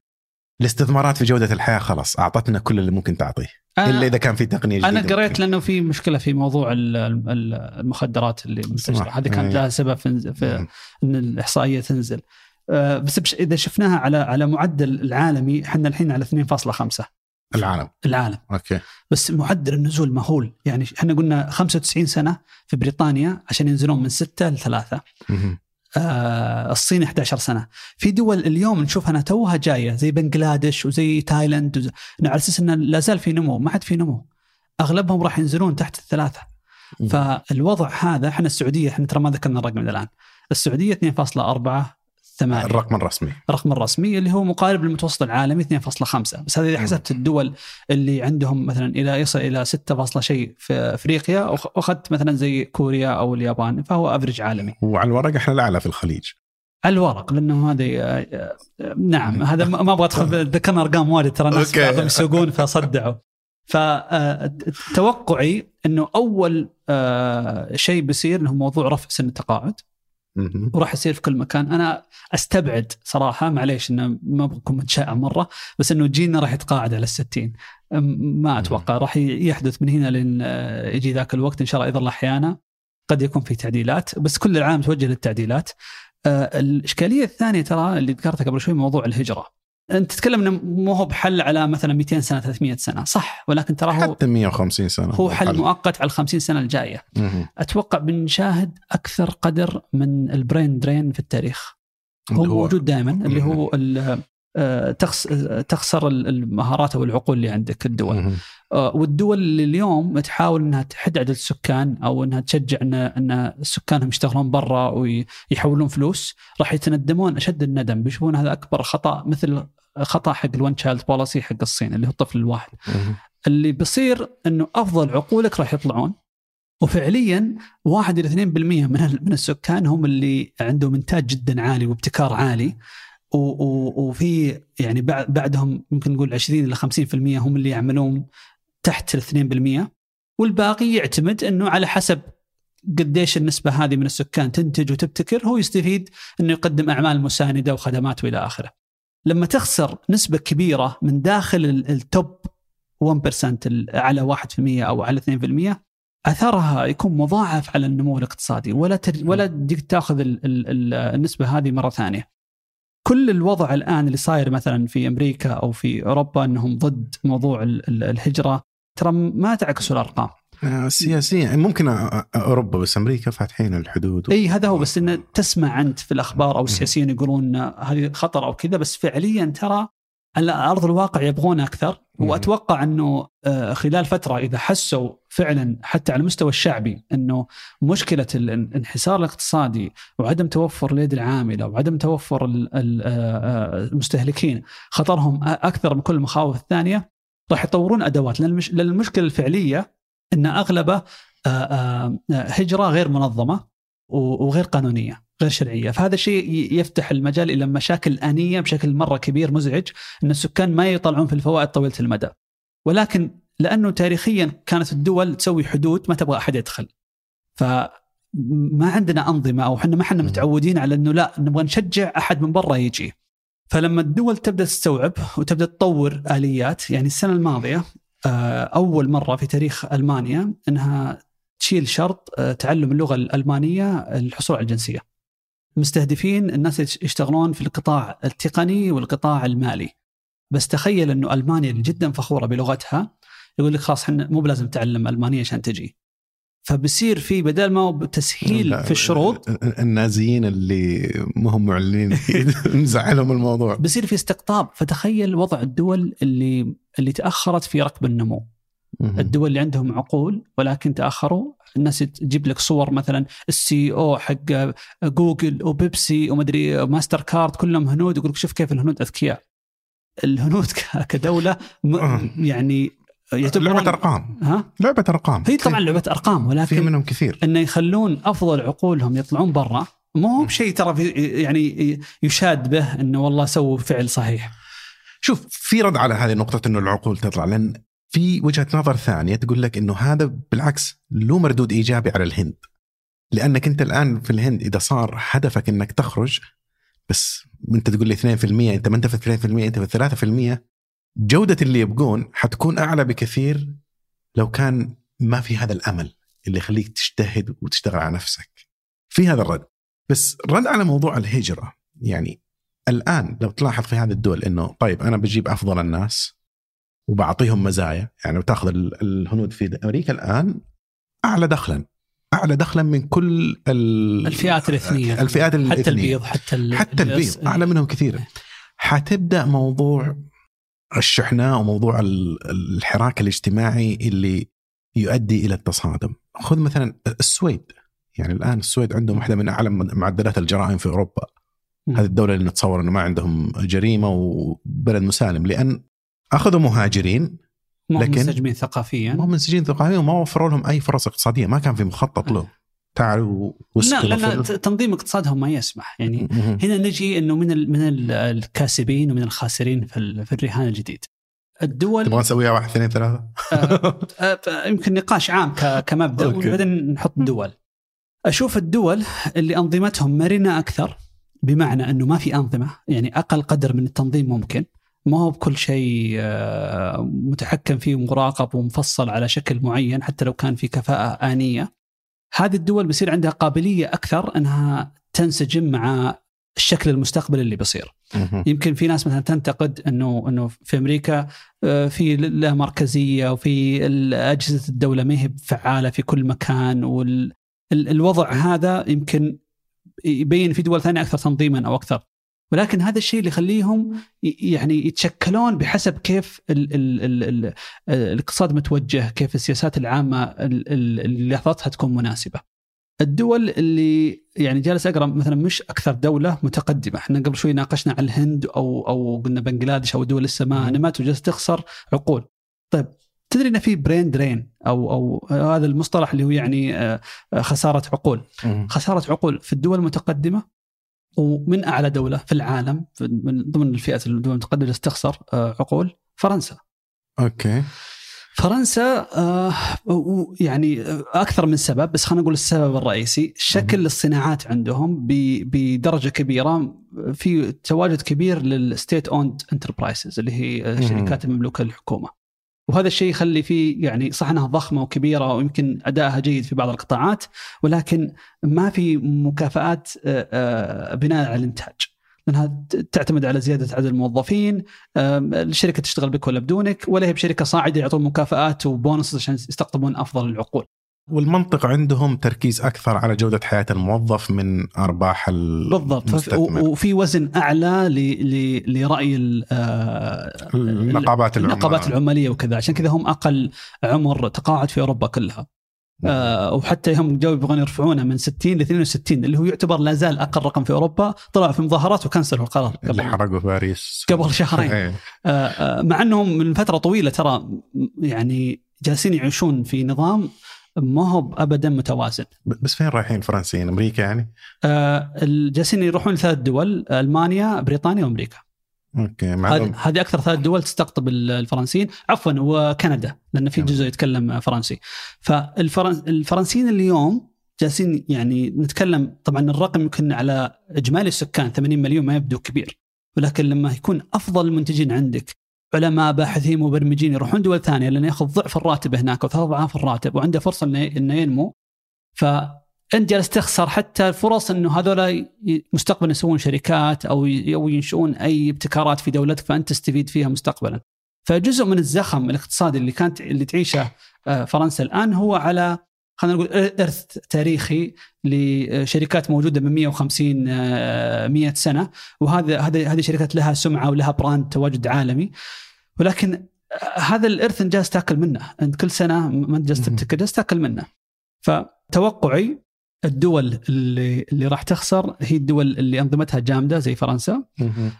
الاستثمارات في جودة الحياة خلاص أعطتنا كل اللي ممكن تعطيه إلا إذا كان في تقنية جديدة أنا قريت ممكن. لأنه في مشكلة في موضوع ال- ال- المخدرات اللي منتشره. هذه كانت أي. لها سبب في. إن الإحصائية تنزل آه، بس إذا شفناها على على معدل العالمي إحنا الحين على 2.5 العالم العالم أوكي بس معدل النزول مهول يعني إحنا قلنا 95 سنة في بريطانيا عشان ينزلون من 6 ل 3 مهم. آه الصين 11 سنة. في دول اليوم نشوفها أنها توها جاية زي بنغلاديش وزي تايلاند وز... إنه على أساس إنه لا زال في نمو ما عاد في نمو. أغلبهم راح ينزلون تحت الثلاثة. فالوضع هذا إحنا السعودية إحنا ترى ما ذكرنا الرقم إلى الآن. السعودية 2.4 ثمانية. الرقم الرسمي. الرقم الرسمي اللي هو مقارب للمتوسط العالمي 2.5 بس هذا اذا حسبت الدول اللي عندهم مثلا إلى يصل إلى 6 فاصلة شيء في أفريقيا وأخذت مثلا زي كوريا أو اليابان فهو افرج عالمي. وعلى الورق إحنا الأعلى في الخليج. على الورق لأنه هذه آه، آه، نعم هذا ما أبغى أدخل ذكرنا أرقام وايد ترى الناس. بعضهم يسوقون فصدعوا. فتوقعي إنه أول آه، شيء بيصير هو موضوع رفع سن التقاعد. وراح يصير في كل مكان. أنا أستبعد صراحة معليش إنه ما بكون متشائم مرة بس إنه جيلنا راح يتقاعد على الستين. ما أتوقع. راح يحدث من هنا لين آه، يجي ذاك الوقت. إن شاء الله إذا الله أحيانا قد يكون في تعديلات بس كل العالم توجه للتعديلات. آه، الإشكالية الثانية ترى اللي ذكرتها قبل شوي موضوع الهجرة. أنت تتكلم إنه مو هو بحل على مثلا 200 سنة 300 سنة. صح. ولكن ترى هو حتى 150 سنة هو حل مؤقت على ال 50 سنة الجاية. مهم. أتوقع بنشاهد أكثر قدر من البرين درين في التاريخ. هو اللي موجود دائما اللي هو آه، تخس تخسر ال- المهارات أو العقول اللي عندك الدول. آه، والدول اللي اليوم تحاول إنها تحد عدد السكان أو إنها تشجع ان إن سكانهم يشتغلون برا ويحولون فلوس راح يتندمون أشد الندم بيشوفون هذا أكبر خطأ مثل خطأ حق ال one child policy حق الصين اللي هو الطفل الواحد. اللي بيصير إنه أفضل عقولك راح يطلعون وفعليا 1 إلى 2% من من السكان هم اللي عندهم إنتاج جدا عالي وابتكار عالي وفي يعني بعد- بعدهم يمكن نقول 20 إلى 50% هم اللي يعملون تحت ال 2% والباقي يعتمد إنه على حسب قديش النسبة هذه من السكان تنتج وتبتكر هو يستفيد إنه يقدم أعمال مساندة وخدمات وإلى آخره. لما تخسر نسبة كبيرة من داخل ال- التوب 1% ال- على 1% أو على 2% أثرها يكون مضاعف على النمو الاقتصادي ولا تر ولا تاخذ ال ال ال النسبة هذه مرة ثانية. كل الوضع الآن اللي صاير مثلا في أمريكا أو في أوروبا إنهم ضد موضوع ال- ال- الهجرة ترى ما تعكسوا الأرقام. آه، سياسيا ممكن أ- أ- أوروبا بس أمريكا فاتحين الحدود. إي هذا هو بس انه تسمع أنت في الأخبار أو السياسيين يقولون هذه خطر أو كذا بس فعليا ترى على أرض الواقع يبغون أكثر. وأتوقع إنه آه، خلال فترة إذا حسوا فعلا حتى على المستوى الشعبي إنه مشكلة الانحسار الاقتصادي وعدم توفر اليد العاملة وعدم توفر آه، المستهلكين خطرهم أكثر من كل المخاوف الثانية راح يطورون أدوات. لأن المشكلة الفعلية إن أغلبه آه، آه، هجرة غير منظمة وغير قانونية غير شرعية. فهذا الشيء يفتح المجال إلى مشاكل آنية بشكل مرة كبير مزعج إن السكان ما يطلعون في الفوائد طويلة المدى. ولكن لأنه تاريخيا كانت الدول تسوي حدود ما تبغى أحد يدخل. فما عندنا أنظمة أو إحنا ما إحنا. متعودين على إنه لا نبغى نشجع أحد من برا يجي. فلما الدول تبدأ تستوعب وتبدأ تطور آليات يعني السنة الماضية آه، أول مرة في تاريخ ألمانيا إنها تشيل شرط آه، تعلم اللغة الألمانية الحصول على الجنسية. مستهدفين الناس يش- يشتغلون في القطاع التقني والقطاع المالي. بس تخيل إنه ألمانيا اللي جدا فخورة بلغتها يقول لك خلاص إحنا مو بلازم تعلم ألمانية عشان تجي. فبصير في بدل ما هو تسهيل في الشروط النازيين اللي ما هم معلنين <laughs> مزعلهم الموضوع. بصير في استقطاب. فتخيل وضع الدول اللي اللي تأخرت في ركب النمو. الدول اللي عندهم عقول ولكن تأخروا. الناس تجيب لك صور مثلا السي أو حق جوجل وبيبسي ومدري ماستر كارد كلهم هنود يقول لك شوف كيف الهنود أذكياء. الهنود <laughs> كدولة م- يعني لعبة أرقام. ها؟ لعبة أرقام. هي طبعا لعبة أرقام في ولكن منهم كثير. إنه يخلون أفضل عقولهم يطلعون برا. مو هو بشيء ترى في- يعني يشاد به إنه والله سووا فعل صحيح. شوف في رد على هذه النقطة إنه العقول تطلع لأن في وجهة نظر ثانية تقول لك إنه هذا بالعكس له مردود إيجابي على الهند. لأنك أنت الآن في الهند إذا صار هدفك إنك تخرج بس أنت تقول لي 2% أنت ما أنت في 2% أنت في 3% جودة اللي يبقون حتكون أعلى بكثير لو كان ما في هذا الأمل اللي يخليك تجتهد وتشتغل على نفسك. في هذا الرد. بس رد على موضوع الهجرة يعني الآن لو تلاحظ في هذه الدول إنه طيب أنا بجيب أفضل الناس وبعطيهم مزايا يعني بتاخذ ال- الهنود في أمريكا الآن أعلى دخلا أعلى دخلا من كل ال- الفئات الاثنية الفئات حتى الاثنية. البيض حتى ال- حتى البيض أعلى منهم كثير حتبدأ موضوع الشحناء وموضوع ال- الحراك الاجتماعي اللي يؤدي إلى التصادم. خذ مثلا السويد. يعني الآن السويد عندهم واحدة من أعلى معدلات الجرائم في أوروبا. هذه الدولة اللي نتصور إنه ما عندهم جريمة وبلد مسالم. لأن أخذوا مهاجرين لكن- منسجمين ثقافيا. ما هم منسجين ثقافيا وما وفروا لهم أي فرص اقتصادية. ما كان في مخطط له تعالوا لا لأن في- تنظيم اقتصادهم ما يسمح يعني. هنا نجي إنه من ال من ال الكاسبين ومن الخاسرين في, في الرهان الجديد. الدول تبغى نسويها واحد اثنين ثلاثة؟ آه، آه، يمكن نقاش عام كمبدأ. وبعدين نحط دول. أشوف الدول اللي أنظمتهم مرنة أكثر بمعنى إنه ما في أنظمة يعني أقل قدر من التنظيم ممكن ما هو بكل شيء آه، متحكم فيه ومراقب ومفصل على شكل معين حتى لو كان في كفاءة آنية. هذه الدول بيصير عندها قابلية أكثر أنها تنسجم مع الشكل المستقبلي اللي بيصير. يمكن في ناس مثلا تنتقد انه إنه في أمريكا آه، في لا مركزية وفي اجهزه الدولة ما هي فعالة في كل مكان والوضع هذا يمكن يبين في دول ثانية أكثر تنظيما أو أكثر ولكن هذا الشيء اللي يخليهم يعني يتشكلون بحسب كيف ال ال ال ال الاقتصاد متوجه، كيف السياسات العامة ال- ال- اللي لحظتها تكون مناسبة. الدول اللي يعني جالس أقرأ مثلا مش أكثر دولة متقدمة، إحنا قبل شوي ناقشنا على الهند أو أو قلنا بنجلاديش أو دول لسه ما. نمت وجالسه تخسر عقول. طيب تدري إن في برين درين أو أو هذا المصطلح اللي هو يعني آه، آه، خسارة عقول. خسارة عقول في الدول المتقدمة ومن أعلى دولة في العالم من ضمن الفئات الدول المتقدمه اللي تخسر آه، عقول فرنسا. أوكي فرنسا آه، يعني آه، أكثر من سبب بس خلينا نقول السبب الرئيسي شكل الصناعات عندهم بدرجة كبيرة في تواجد كبير لل state owned enterprises اللي هي. الشركات المملوكة للحكومة. وهذا الشيء يخلي فيه يعني صح إنها ضخمة وكبيرة ويمكن أدائها جيد في بعض القطاعات ولكن ما في مكافآت آه، آه، بناء على الإنتاج. لأنها تعتمد على زيادة عدد الموظفين، الشركة تشتغل بك ولا بدونك، ولا هي بشركة صاعدة يعطون مكافآت وبونص عشان يستقطبون أفضل العقول. والمنطق عندهم تركيز أكثر على جودة حياة الموظف من أرباح ال- بالضبط المستثمر. وفي وزن أعلى ل- ل- لرأي ال- آه، النقابات العمال. النقابات العمالية وكذا عشان كذا هم أقل عمر تقاعد في أوروبا كلها. آه وحتى هم جو يبغون يرفعونه من 60 ل 62 اللي هو يعتبر لا زال أقل رقم في أوروبا طلعوا في مظاهرات وكنسلوا القرار اللي قبل حرقوا باريس قبل شهرين <laughs> إيه. آه، آه، مع إنهم من فترة طويلة ترى يعني جالسين يعيشون في نظام ما هو ابدا متوازن. بس فين رايحين الفرنسيين أمريكا يعني؟ آه، جالسين يروحون لثلاث دول ألمانيا بريطانيا وأمريكا. أوكي هذه معلوم هذه أكثر ثلاث دول تستقطب ال- الفرنسيين عفوا وكندا لأن في كندا. جزء يتكلم فرنسي. فالفرنسيين اليوم جالسين يعني نتكلم طبعا الرقم يمكن على إجمالي السكان 80 مليون ما يبدو كبير ولكن لما يكون أفضل المنتجين عندك علماء باحثين مبرمجين يروحون دول ثانية لأنه ياخذ ضعف الراتب هناك أو ثلاث أضعاف الراتب وعنده فرصة إنه إنه ينمو فانت جالس تخسر حتى فرص إنه هذول مستقبلا يسوون شركات أو أو ينشئون أي ابتكارات في دولتك فأنت تستفيد فيها مستقبلا. فجزء من الزخم الاقتصادي اللي كانت اللي تعيشه آه، فرنسا الآن هو على خلينا نقول إرث تاريخي لشركات موجودة من 150 آه، 100 سنة. وهذا هذه هذه شركات لها سمعة ولها براند تواجد عالمي. ولكن آه، هذا الإرث انت جالس تاكل منه. أنت كل سنة ما أنت جالس. تبتكر جالس تاكل منه. فتوقعي الدول اللي اللي راح تخسر هي الدول اللي أنظمتها جامدة زي فرنسا.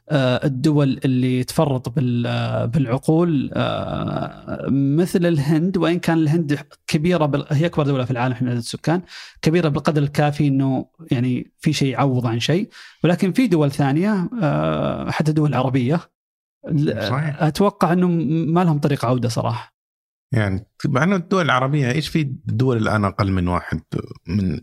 آه، الدول اللي تفرط بال- آه، بالعقول آه، مثل الهند وإن كان الهند كبيرة بال- هي أكبر دولة في العالم من عدد السكان كبيرة بالقدر الكافي إنه يعني في شيء يعوض عن شيء ولكن في دول ثانية حتى دول عربية صحيح. أتوقع إنه ما لهم طريق عودة صراحة يعني مع إنه الدول العربية إيش في دول الآن أقل من واحد من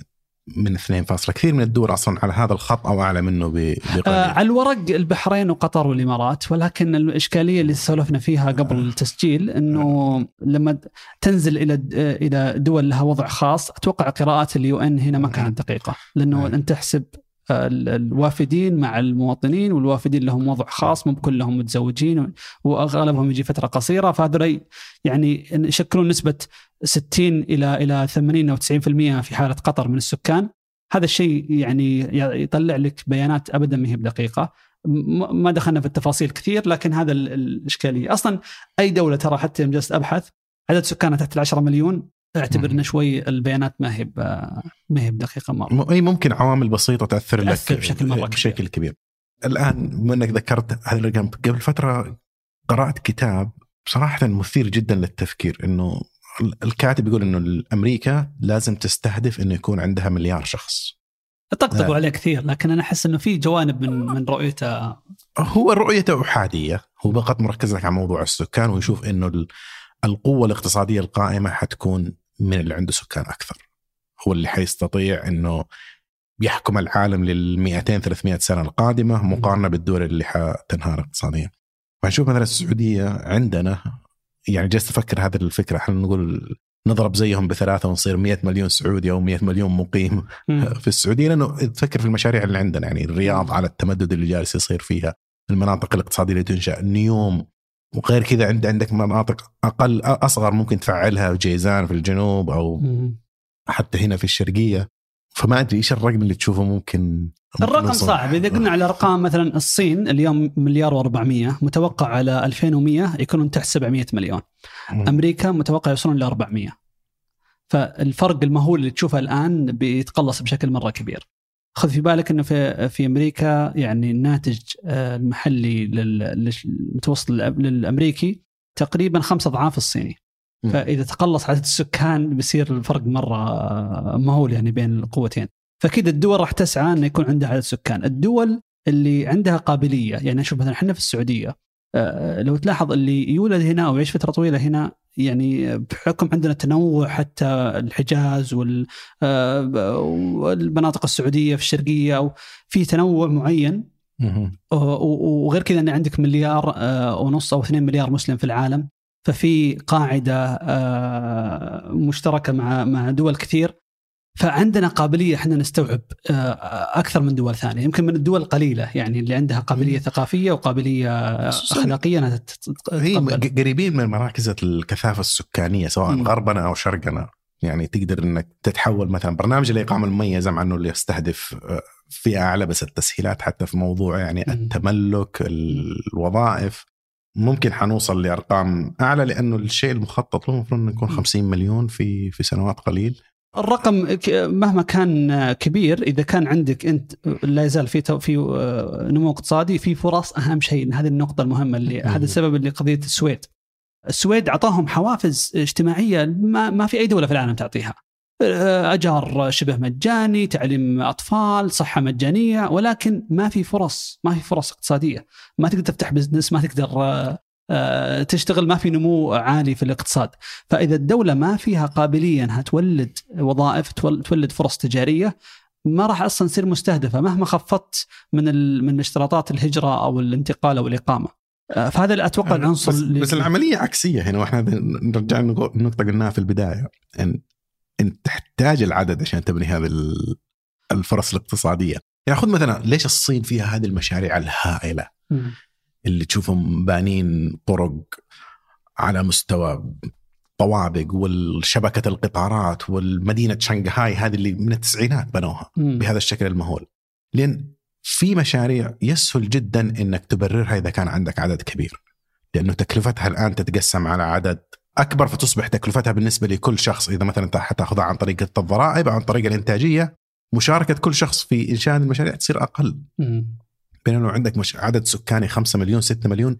من اثنين فاصلة. كثير من الدول أصلا على هذا الخط أو أعلى منه ب- آه بقليل على الورق البحرين وقطر والإمارات ولكن الإشكالية اللي سولفنا فيها قبل التسجيل إنه لما تنزل إلى إلى دول لها وضع خاص أتوقع قراءات اليو إن هنا ما كانت دقيقة لأنه أي. أنت تحسب آه، الوافدين مع المواطنين والوافدين لهم وضع خاص مو كلهم متزوجين وأغلبهم يجي فترة قصيرة. فهذول يعني يشكلون نسبة 60 إلى إلى 80 أو 90% في حالة قطر من السكان. هذا الشيء يعني يطلع لك بيانات ابدا ما هي بدقيقة. ما دخلنا في التفاصيل كثير لكن هذا ال- الإشكالية. أصلا أي دولة ترى حتى جلست أبحث عدد سكانها تحت ال 10 مليون. أعتبر. إنه شوي البيانات ما هي ما هي بدقيقة مرة إي ممكن عوامل بسيطة تأثر لك تأثر بشكل مرة كبير. بشكل كبير الآن بما إنك ذكرت هذا الرقم قبل فترة قرأت كتاب بصراحه مثير جدا للتفكير إنه الكاتب يقول إنه أمريكا لازم تستهدف إنه يكون عندها مليار شخص طقطقوا. عليه كثير لكن أنا أحس إنه في جوانب من من رؤيته هو رؤيته إحادية هو فقط مركز لك على موضوع السكان ويشوف إنه ال- القوة الاقتصادية القائمة حتكون من اللي عنده سكان أكثر. هو اللي حيستطيع إنه يحكم العالم لل 200 300 سنة القادمة مقارنة بالدول اللي حتنهار اقتصاديا. فنشوف مثلا السعودية عندنا يعني جالس أفكر هذه الفكرة إحنا نقول نضرب زيهم بثلاثة ونصير 100 مليون سعودي أو 100 مليون مقيم في السعودية؟ لأنه تفكر في المشاريع اللي عندنا يعني الرياض على التمدد اللي جالس يصير فيها المناطق الاقتصادية اللي تنشأ نيوم وغير كذا عند عندك مناطق أقل أصغر ممكن تفعلها جيزان في الجنوب أو. حتى هنا في الشرقية فما أدري إيش الرقم اللي تشوفه ممكن, الرقم؟ صعب إذا قلنا على أرقام مثلا الصين اليوم مليار و400 متوقع على 2100 يكونون تحت 700 مليون. أمريكا متوقع يوصلون ل 400 فالفرق المهول اللي تشوفه الآن بيتقلص بشكل مرة كبير خذ في بالك إنه في في أمريكا يعني الناتج آه، المحلي لل- للمتوسط للأمريكي تقريبا خمس أضعاف الصيني. فإذا تقلص عدد السكان بيصير الفرق مرة آه، مهول يعني بين القوتين. فكذا الدول راح تسعى إنه يكون عندها عدد سكان. الدول اللي عندها قابلية يعني أشوف مثلا إحنا في السعودية آه، لو تلاحظ اللي يولد هنا أو يعيش فترة طويلة هنا يعني بحكم عندنا تنوع حتى الحجاز آه، والمناطق السعودية في الشرقية أو في تنوع معين. وغير كذا إن عندك مليار آه، ونص أو 2 مليار مسلم في العالم. ففي قاعدة آه، مشتركة مع مع دول كثير. فعندنا قابلية إحنا نستوعب آه، أكثر من دول ثانية يمكن من الدول القليلة يعني اللي عندها قابلية ثقافية وقابلية أخلاقية إنها تتقبل قريبين من مراكز الكثافة السكانية سواء مم. غربنا أو شرقنا يعني تقدر إنك تتحول مثلا برنامج الإقامة المميزه مع إنه اللي يستهدف آه، فئة أعلى بس التسهيلات حتى في موضوع يعني. التملك الوظائف ممكن حنوصل لأرقام أعلى لأنه الشيء المخطط له المفروض إنه يكون مم. 50 مليون في في سنوات قليل الرقم مهما كان كبير إذا كان عندك أنت لا يزال في في آه، نمو اقتصادي في فرص أهم شيء. هذه النقطة المهمة اللي. هذا السبب اللي قضية السويد. السويد أعطاهم حوافز اجتماعية ما, ما في أي دولة في العالم تعطيها. آه، أجار شبه مجاني تعليم أطفال صحة مجانية ولكن ما في فرص ما في فرص اقتصادية. ما تقدر تفتح business ما تقدر آه، تشتغل ما في نمو عالي في الاقتصاد. فإذا الدولة ما فيها قابلية إنها تولد وظائف تول- تولد فرص تجارية ما راح أصلا تصير مستهدفة مهما خفضت من ال... من اشتراطات الهجرة أو الانتقال أو الإقامة. آه، فهذا اللي أتوقع العنصر بس, اللي- بس العملية عكسية هنا وإحنا نرجع النقطه قلناها في البداية ان انت تحتاج العدد عشان تبني هذه ال- الفرص الاقتصادية. يعني خذ مثلا ليش الصين فيها هذه المشاريع الهائلة؟ مم. اللي تشوفهم بانين طرق على مستوى طوابق والشبكة القطارات والمدينة شنغهاي هذه اللي من التسعينات بنوها مم. بهذا الشكل المهول لأن في مشاريع يسهل جدا أنك تبررها إذا كان عندك عدد كبير لأنه تكلفتها الآن تتقسم على عدد أكبر فتصبح تكلفتها بالنسبة لكل شخص إذا مثلا حتاخذها عن طريق الضرائب أو عن طريق الإنتاجية مشاركة كل شخص في إنشاء المشاريع تصير أقل مم. بينما لو عندك مش عدد سكاني 5 مليون 6 مليون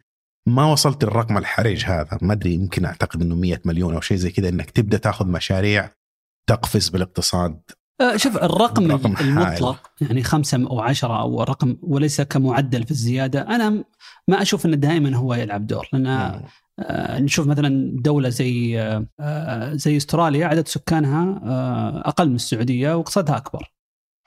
ما وصلت للرقم الحرج هذا. ما أدري يمكن أعتقد إنه 100 مليون أو شيء زي كذا إنك تبدأ تاخذ مشاريع تقفز بالاقتصاد. آه، شوف الرقم رقم المطلق يعني خمسة أو عشرة أو رقم وليس كمعدل في الزيادة أنا ما أشوف أنه دائما هو يلعب دور. لأن آه، نشوف مثلا دولة زي آه، آه، زي أستراليا عدد سكانها آه، أقل من السعودية واقتصادها أكبر.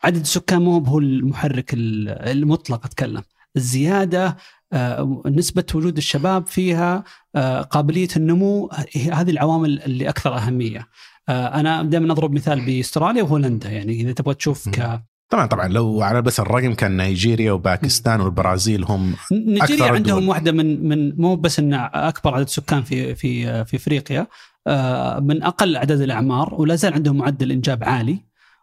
عدد السكان مو هو المحرك ال- المطلق أتكلم. الزيادة آه، نسبة وجود الشباب فيها آه، قابلية النمو هذه العوامل اللي أكثر أهمية. آه، أنا دائما أضرب مثال بأستراليا وهولندا يعني إذا تبغى تشوف ك طبعا طبعا. لو على بس الرقم كان نيجيريا وباكستان والبرازيل هم نيجيريا أكثر عندهم الدول. واحدة من من مو بس إن أكبر عدد سكان في في في إفريقيا. من أقل أعداد الأعمار ولا زال عندهم معدل إنجاب عالي.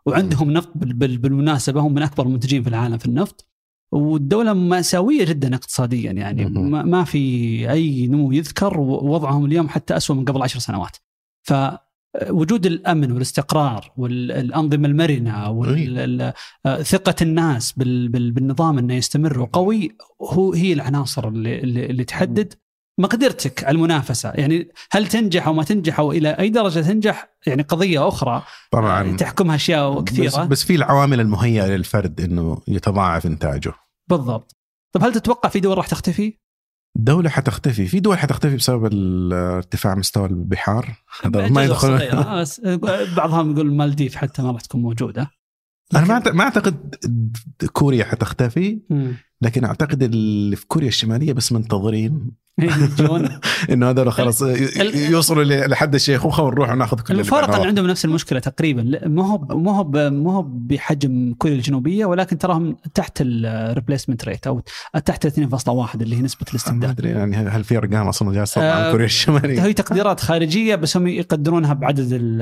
وعندهم نفط بال- بال- بالمناسبة هم من أكبر المنتجين في العالم في النفط. والدولة مأساوية جدا اقتصاديا يعني. ما ما في أي نمو يذكر ووضعهم اليوم حتى أسوأ من قبل عشر سنوات. وجود الأمن والاستقرار والأنظمة المرنة وثقه الناس بال- بال- بالنظام إنه يستمر وقوي هو هي العناصر اللي اللي تحدد مقدرتك على المنافسة، يعني هل تنجح أو ما تنجح أو إلى أي درجة تنجح؟ يعني قضية أخرى. طبعا. تحكمها أشياء بس, كثيرة. بس في العوامل المهيئة للفرد إنه يتضاعف إنتاجه. بالضبط. طب هل تتوقع في دول راح تختفي؟ دولة حتختفي. في دول حتختفي بسبب ارتفاع مستوى البحار. هذا ما يدخل بس بعضهم يقول المالديف حتى ما راح تكون موجودة. أنا ما ما أعتقد كوريا حتختفي. لكن أعتقد اللي في كوريا الشمالية بس منتظرين <laughs> يجون إنه هذول خلاص يوصلوا لحد الشيخوخه ونروح وناخذ كل اللي ان بينهم. عندهم نفس المشكلة تقريبا. ما هو ما هو ما هو بحجم كوريا الجنوبية ولكن تراهم تحت ال replacement rate أو تحت 2.1 اللي هي نسبة ما الاستبدال أدري يعني هل في أرقام أصلا جالسة تطلع عن آه، كوريا الشمالية؟ هي تقديرات خارجية بس هم يقدرونها بعدد ال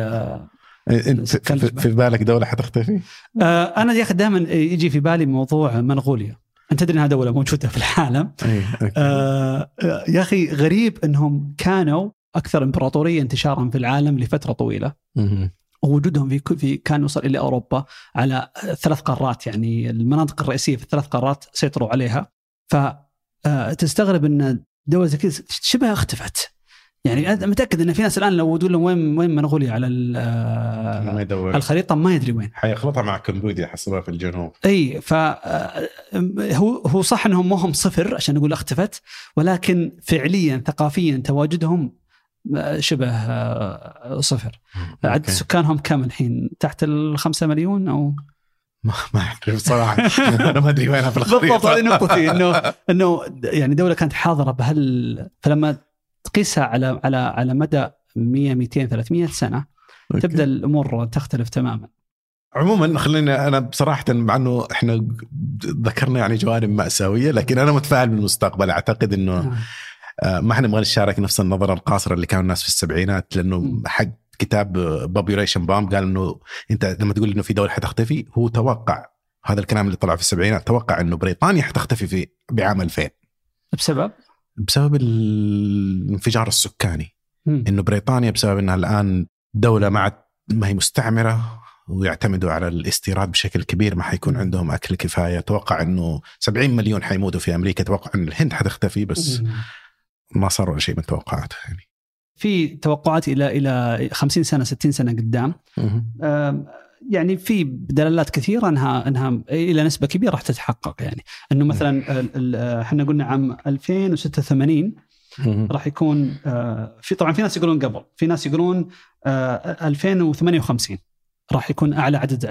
إنت في بالك دولة حتختفي؟ آه، أنا يا أخي دائما يجي في بالي موضوع منغوليا. أنت تدري انها دوله موجوده في العالم أوكي. آه، آه، يا أخي غريب إنهم كانوا أكثر إمبراطورية انتشارا في العالم لفترة طويلة. ووجودهم في في كان وصل إلى أوروبا على ثلاث قارات يعني المناطق الرئيسية في الثلاث قارات سيطروا عليها ف آه، إن دولة زي كذا شبه اختفت يعني أنا متأكد إن في ناس الآن لو ودوا لهم وين وين منغوليا على ما الخريطة ما يدري وين. حيخلطها مع كمبوديا حسبها في الجنوب. إي ف هو هو صح إنهم ما هم صفر عشان نقول أختفت ولكن فعليا ثقافيا تواجدهم آه، شبه آه، صفر. عدد. سكانهم كم الحين؟ تحت الخمسة مليون أو؟ ما ما اعرف صراحة <laughs> أنا ما أدري وينها في الخريطة. بالضبط هذه نقطتي انه إنه يعني دولة كانت حاضرة بهال فلما تقيسها على على على مدى 100 200 300 سنة. أوكي. تبدأ الأمور تختلف تماما. عموما خلينا أنا بصراحة مع إنه إحنا ذكرنا يعني جوانب مأساوية لكن أنا متفائل بالمستقبل. أعتقد إنه آه، ما إحنا نبغى نشارك نفس النظرة القاصرة اللي كانوا الناس في السبعينات لأنه. حق كتاب بوبيوليشن بام قال إنه أنت لما تقول إنه في دولة حتختفي هو توقع هذا الكلام اللي طلع في السبعينات توقع إنه بريطانيا حتختفي في بعام 2000 بسبب؟ بسبب الانفجار السكاني. إنه بريطانيا بسبب إنها الآن دولة مع ما هي مستعمرة ويعتمدوا على الاستيراد بشكل كبير ما حيكون عندهم أكل كفاية. أتوقع إنه 70 مليون حيموتوا في أمريكا. أتوقع إن الهند حتختفي بس. ما صار ولا شيء من التوقعات يعني. في توقعات إلى إلى 50 سنة 60 سنة قدام. يعني في دلالات كثيرة انها أنها إلى نسبة كبيرة راح تتحقق يعني. أنه مثلا إحنا قلنا عام 2086 راح يكون آه، في طبعا في ناس يقولون قبل في ناس يقولون آه، 2058 راح يكون أعلى عدد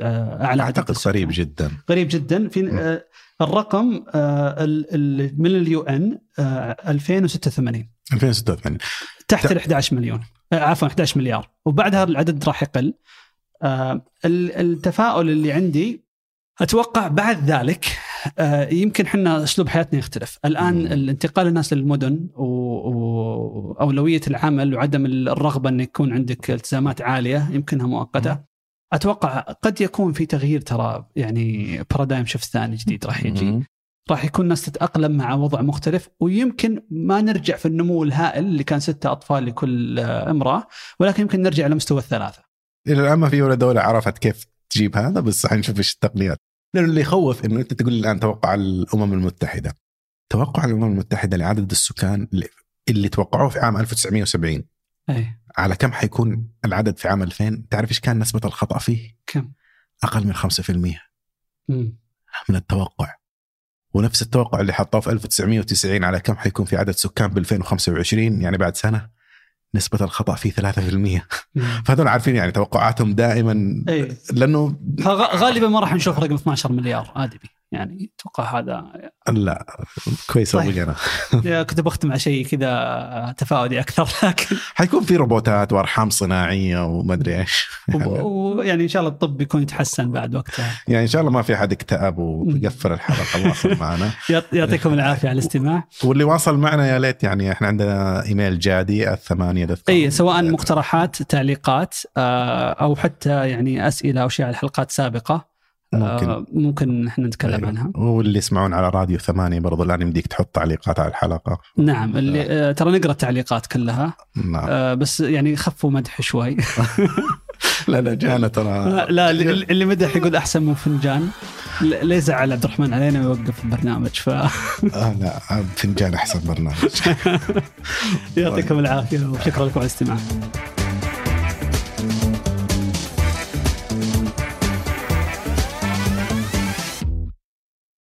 آه، أعلى عدد أعتقد. قريب جدا. قريب جدا. في آه، الرقم آه، ال- ال- من اليو إن 2086 2086 تحت ال 11 مليون. آه، عفوا 11 مليار. وبعدها العدد راح يقل. آه، التفاؤل اللي عندي أتوقع بعد ذلك آه، يمكن إحنا أسلوب حياتنا يختلف. الآن. الانتقال الناس للمدن وأولوية العمل وعدم الرغبة إن يكون عندك التزامات عالية يمكنها مؤقتة. أتوقع قد يكون في تغيير ترى يعني بارادايم شيفت ثاني جديد راح يجي. راح يكون الناس تتأقلم مع وضع مختلف ويمكن ما نرجع في النمو الهائل اللي كان ستة أطفال لكل آه، امرأة ولكن يمكن نرجع إلى مستوى الثلاثة. إلى الآن ما في ولا دولة عرفت كيف تجيب هذا بس حنشوف إيش التقنيات. لأنه اللي يخوف إنه أنت تقول الآن توقع الأمم المتحدة. توقع الأمم المتحدة لعدد السكان اللي, اللي توقعوه في عام 1970 أي. على كم حيكون العدد في عام 2000 تعرف إيش كان نسبة الخطأ فيه؟ كم؟ أقل من 5% مم. من التوقع. ونفس التوقع اللي حطوه في 1990 على كم حيكون في عدد سكان ب 2025 يعني بعد سنة؟ نسبة الخطأ فيه 3% مم. فهذول عارفين يعني توقعاتهم دائما لأنه فغ- غالبا ما راح نشوف رقم 12 مليار ادبي يعني أتوقع هذا لا كويس طيب. أنا <laughs> كنت بختم على شيء كذا تفاؤلي أكثر لكن حيكون في روبوتات وأرحام صناعية وما أدري إيش. <laughs> ويعني إن شاء الله الطب يكون يتحسن بعد وقتها. يعني إن شاء الله ما في أحد اكتئب ويقفل الحلقة واصل <laughs> معنا. يعط- يعطيكم العافية على الاستماع. واللي واصل معنا يا ليت يعني إحنا عندنا إيميل جادي الثمانيه دوت اي سواء مقترحات تعليقات آه، أو حتى يعني أسئلة أو شيء على حلقات سابقه ممكن. آه، ممكن إحنا نتكلم أيوة. عنها. واللي يسمعون على راديو ثمانية برضو الآن يمديك تحط تعليقات على الحلقة. نعم اللي آه، ترى نقرأ التعليقات كلها. نعم. آه، بس يعني خفوا مدح شوي. <laughs> لا لا جانا ترى. لا, لا اللي مدح يقول أحسن من فنجان. ليه زعل عبد الرحمن علينا ويوقف البرنامج آه لا فنجان أحسن برنامج. <laughs> فيعطيكم العافية وشكرا لكم على الاستماع.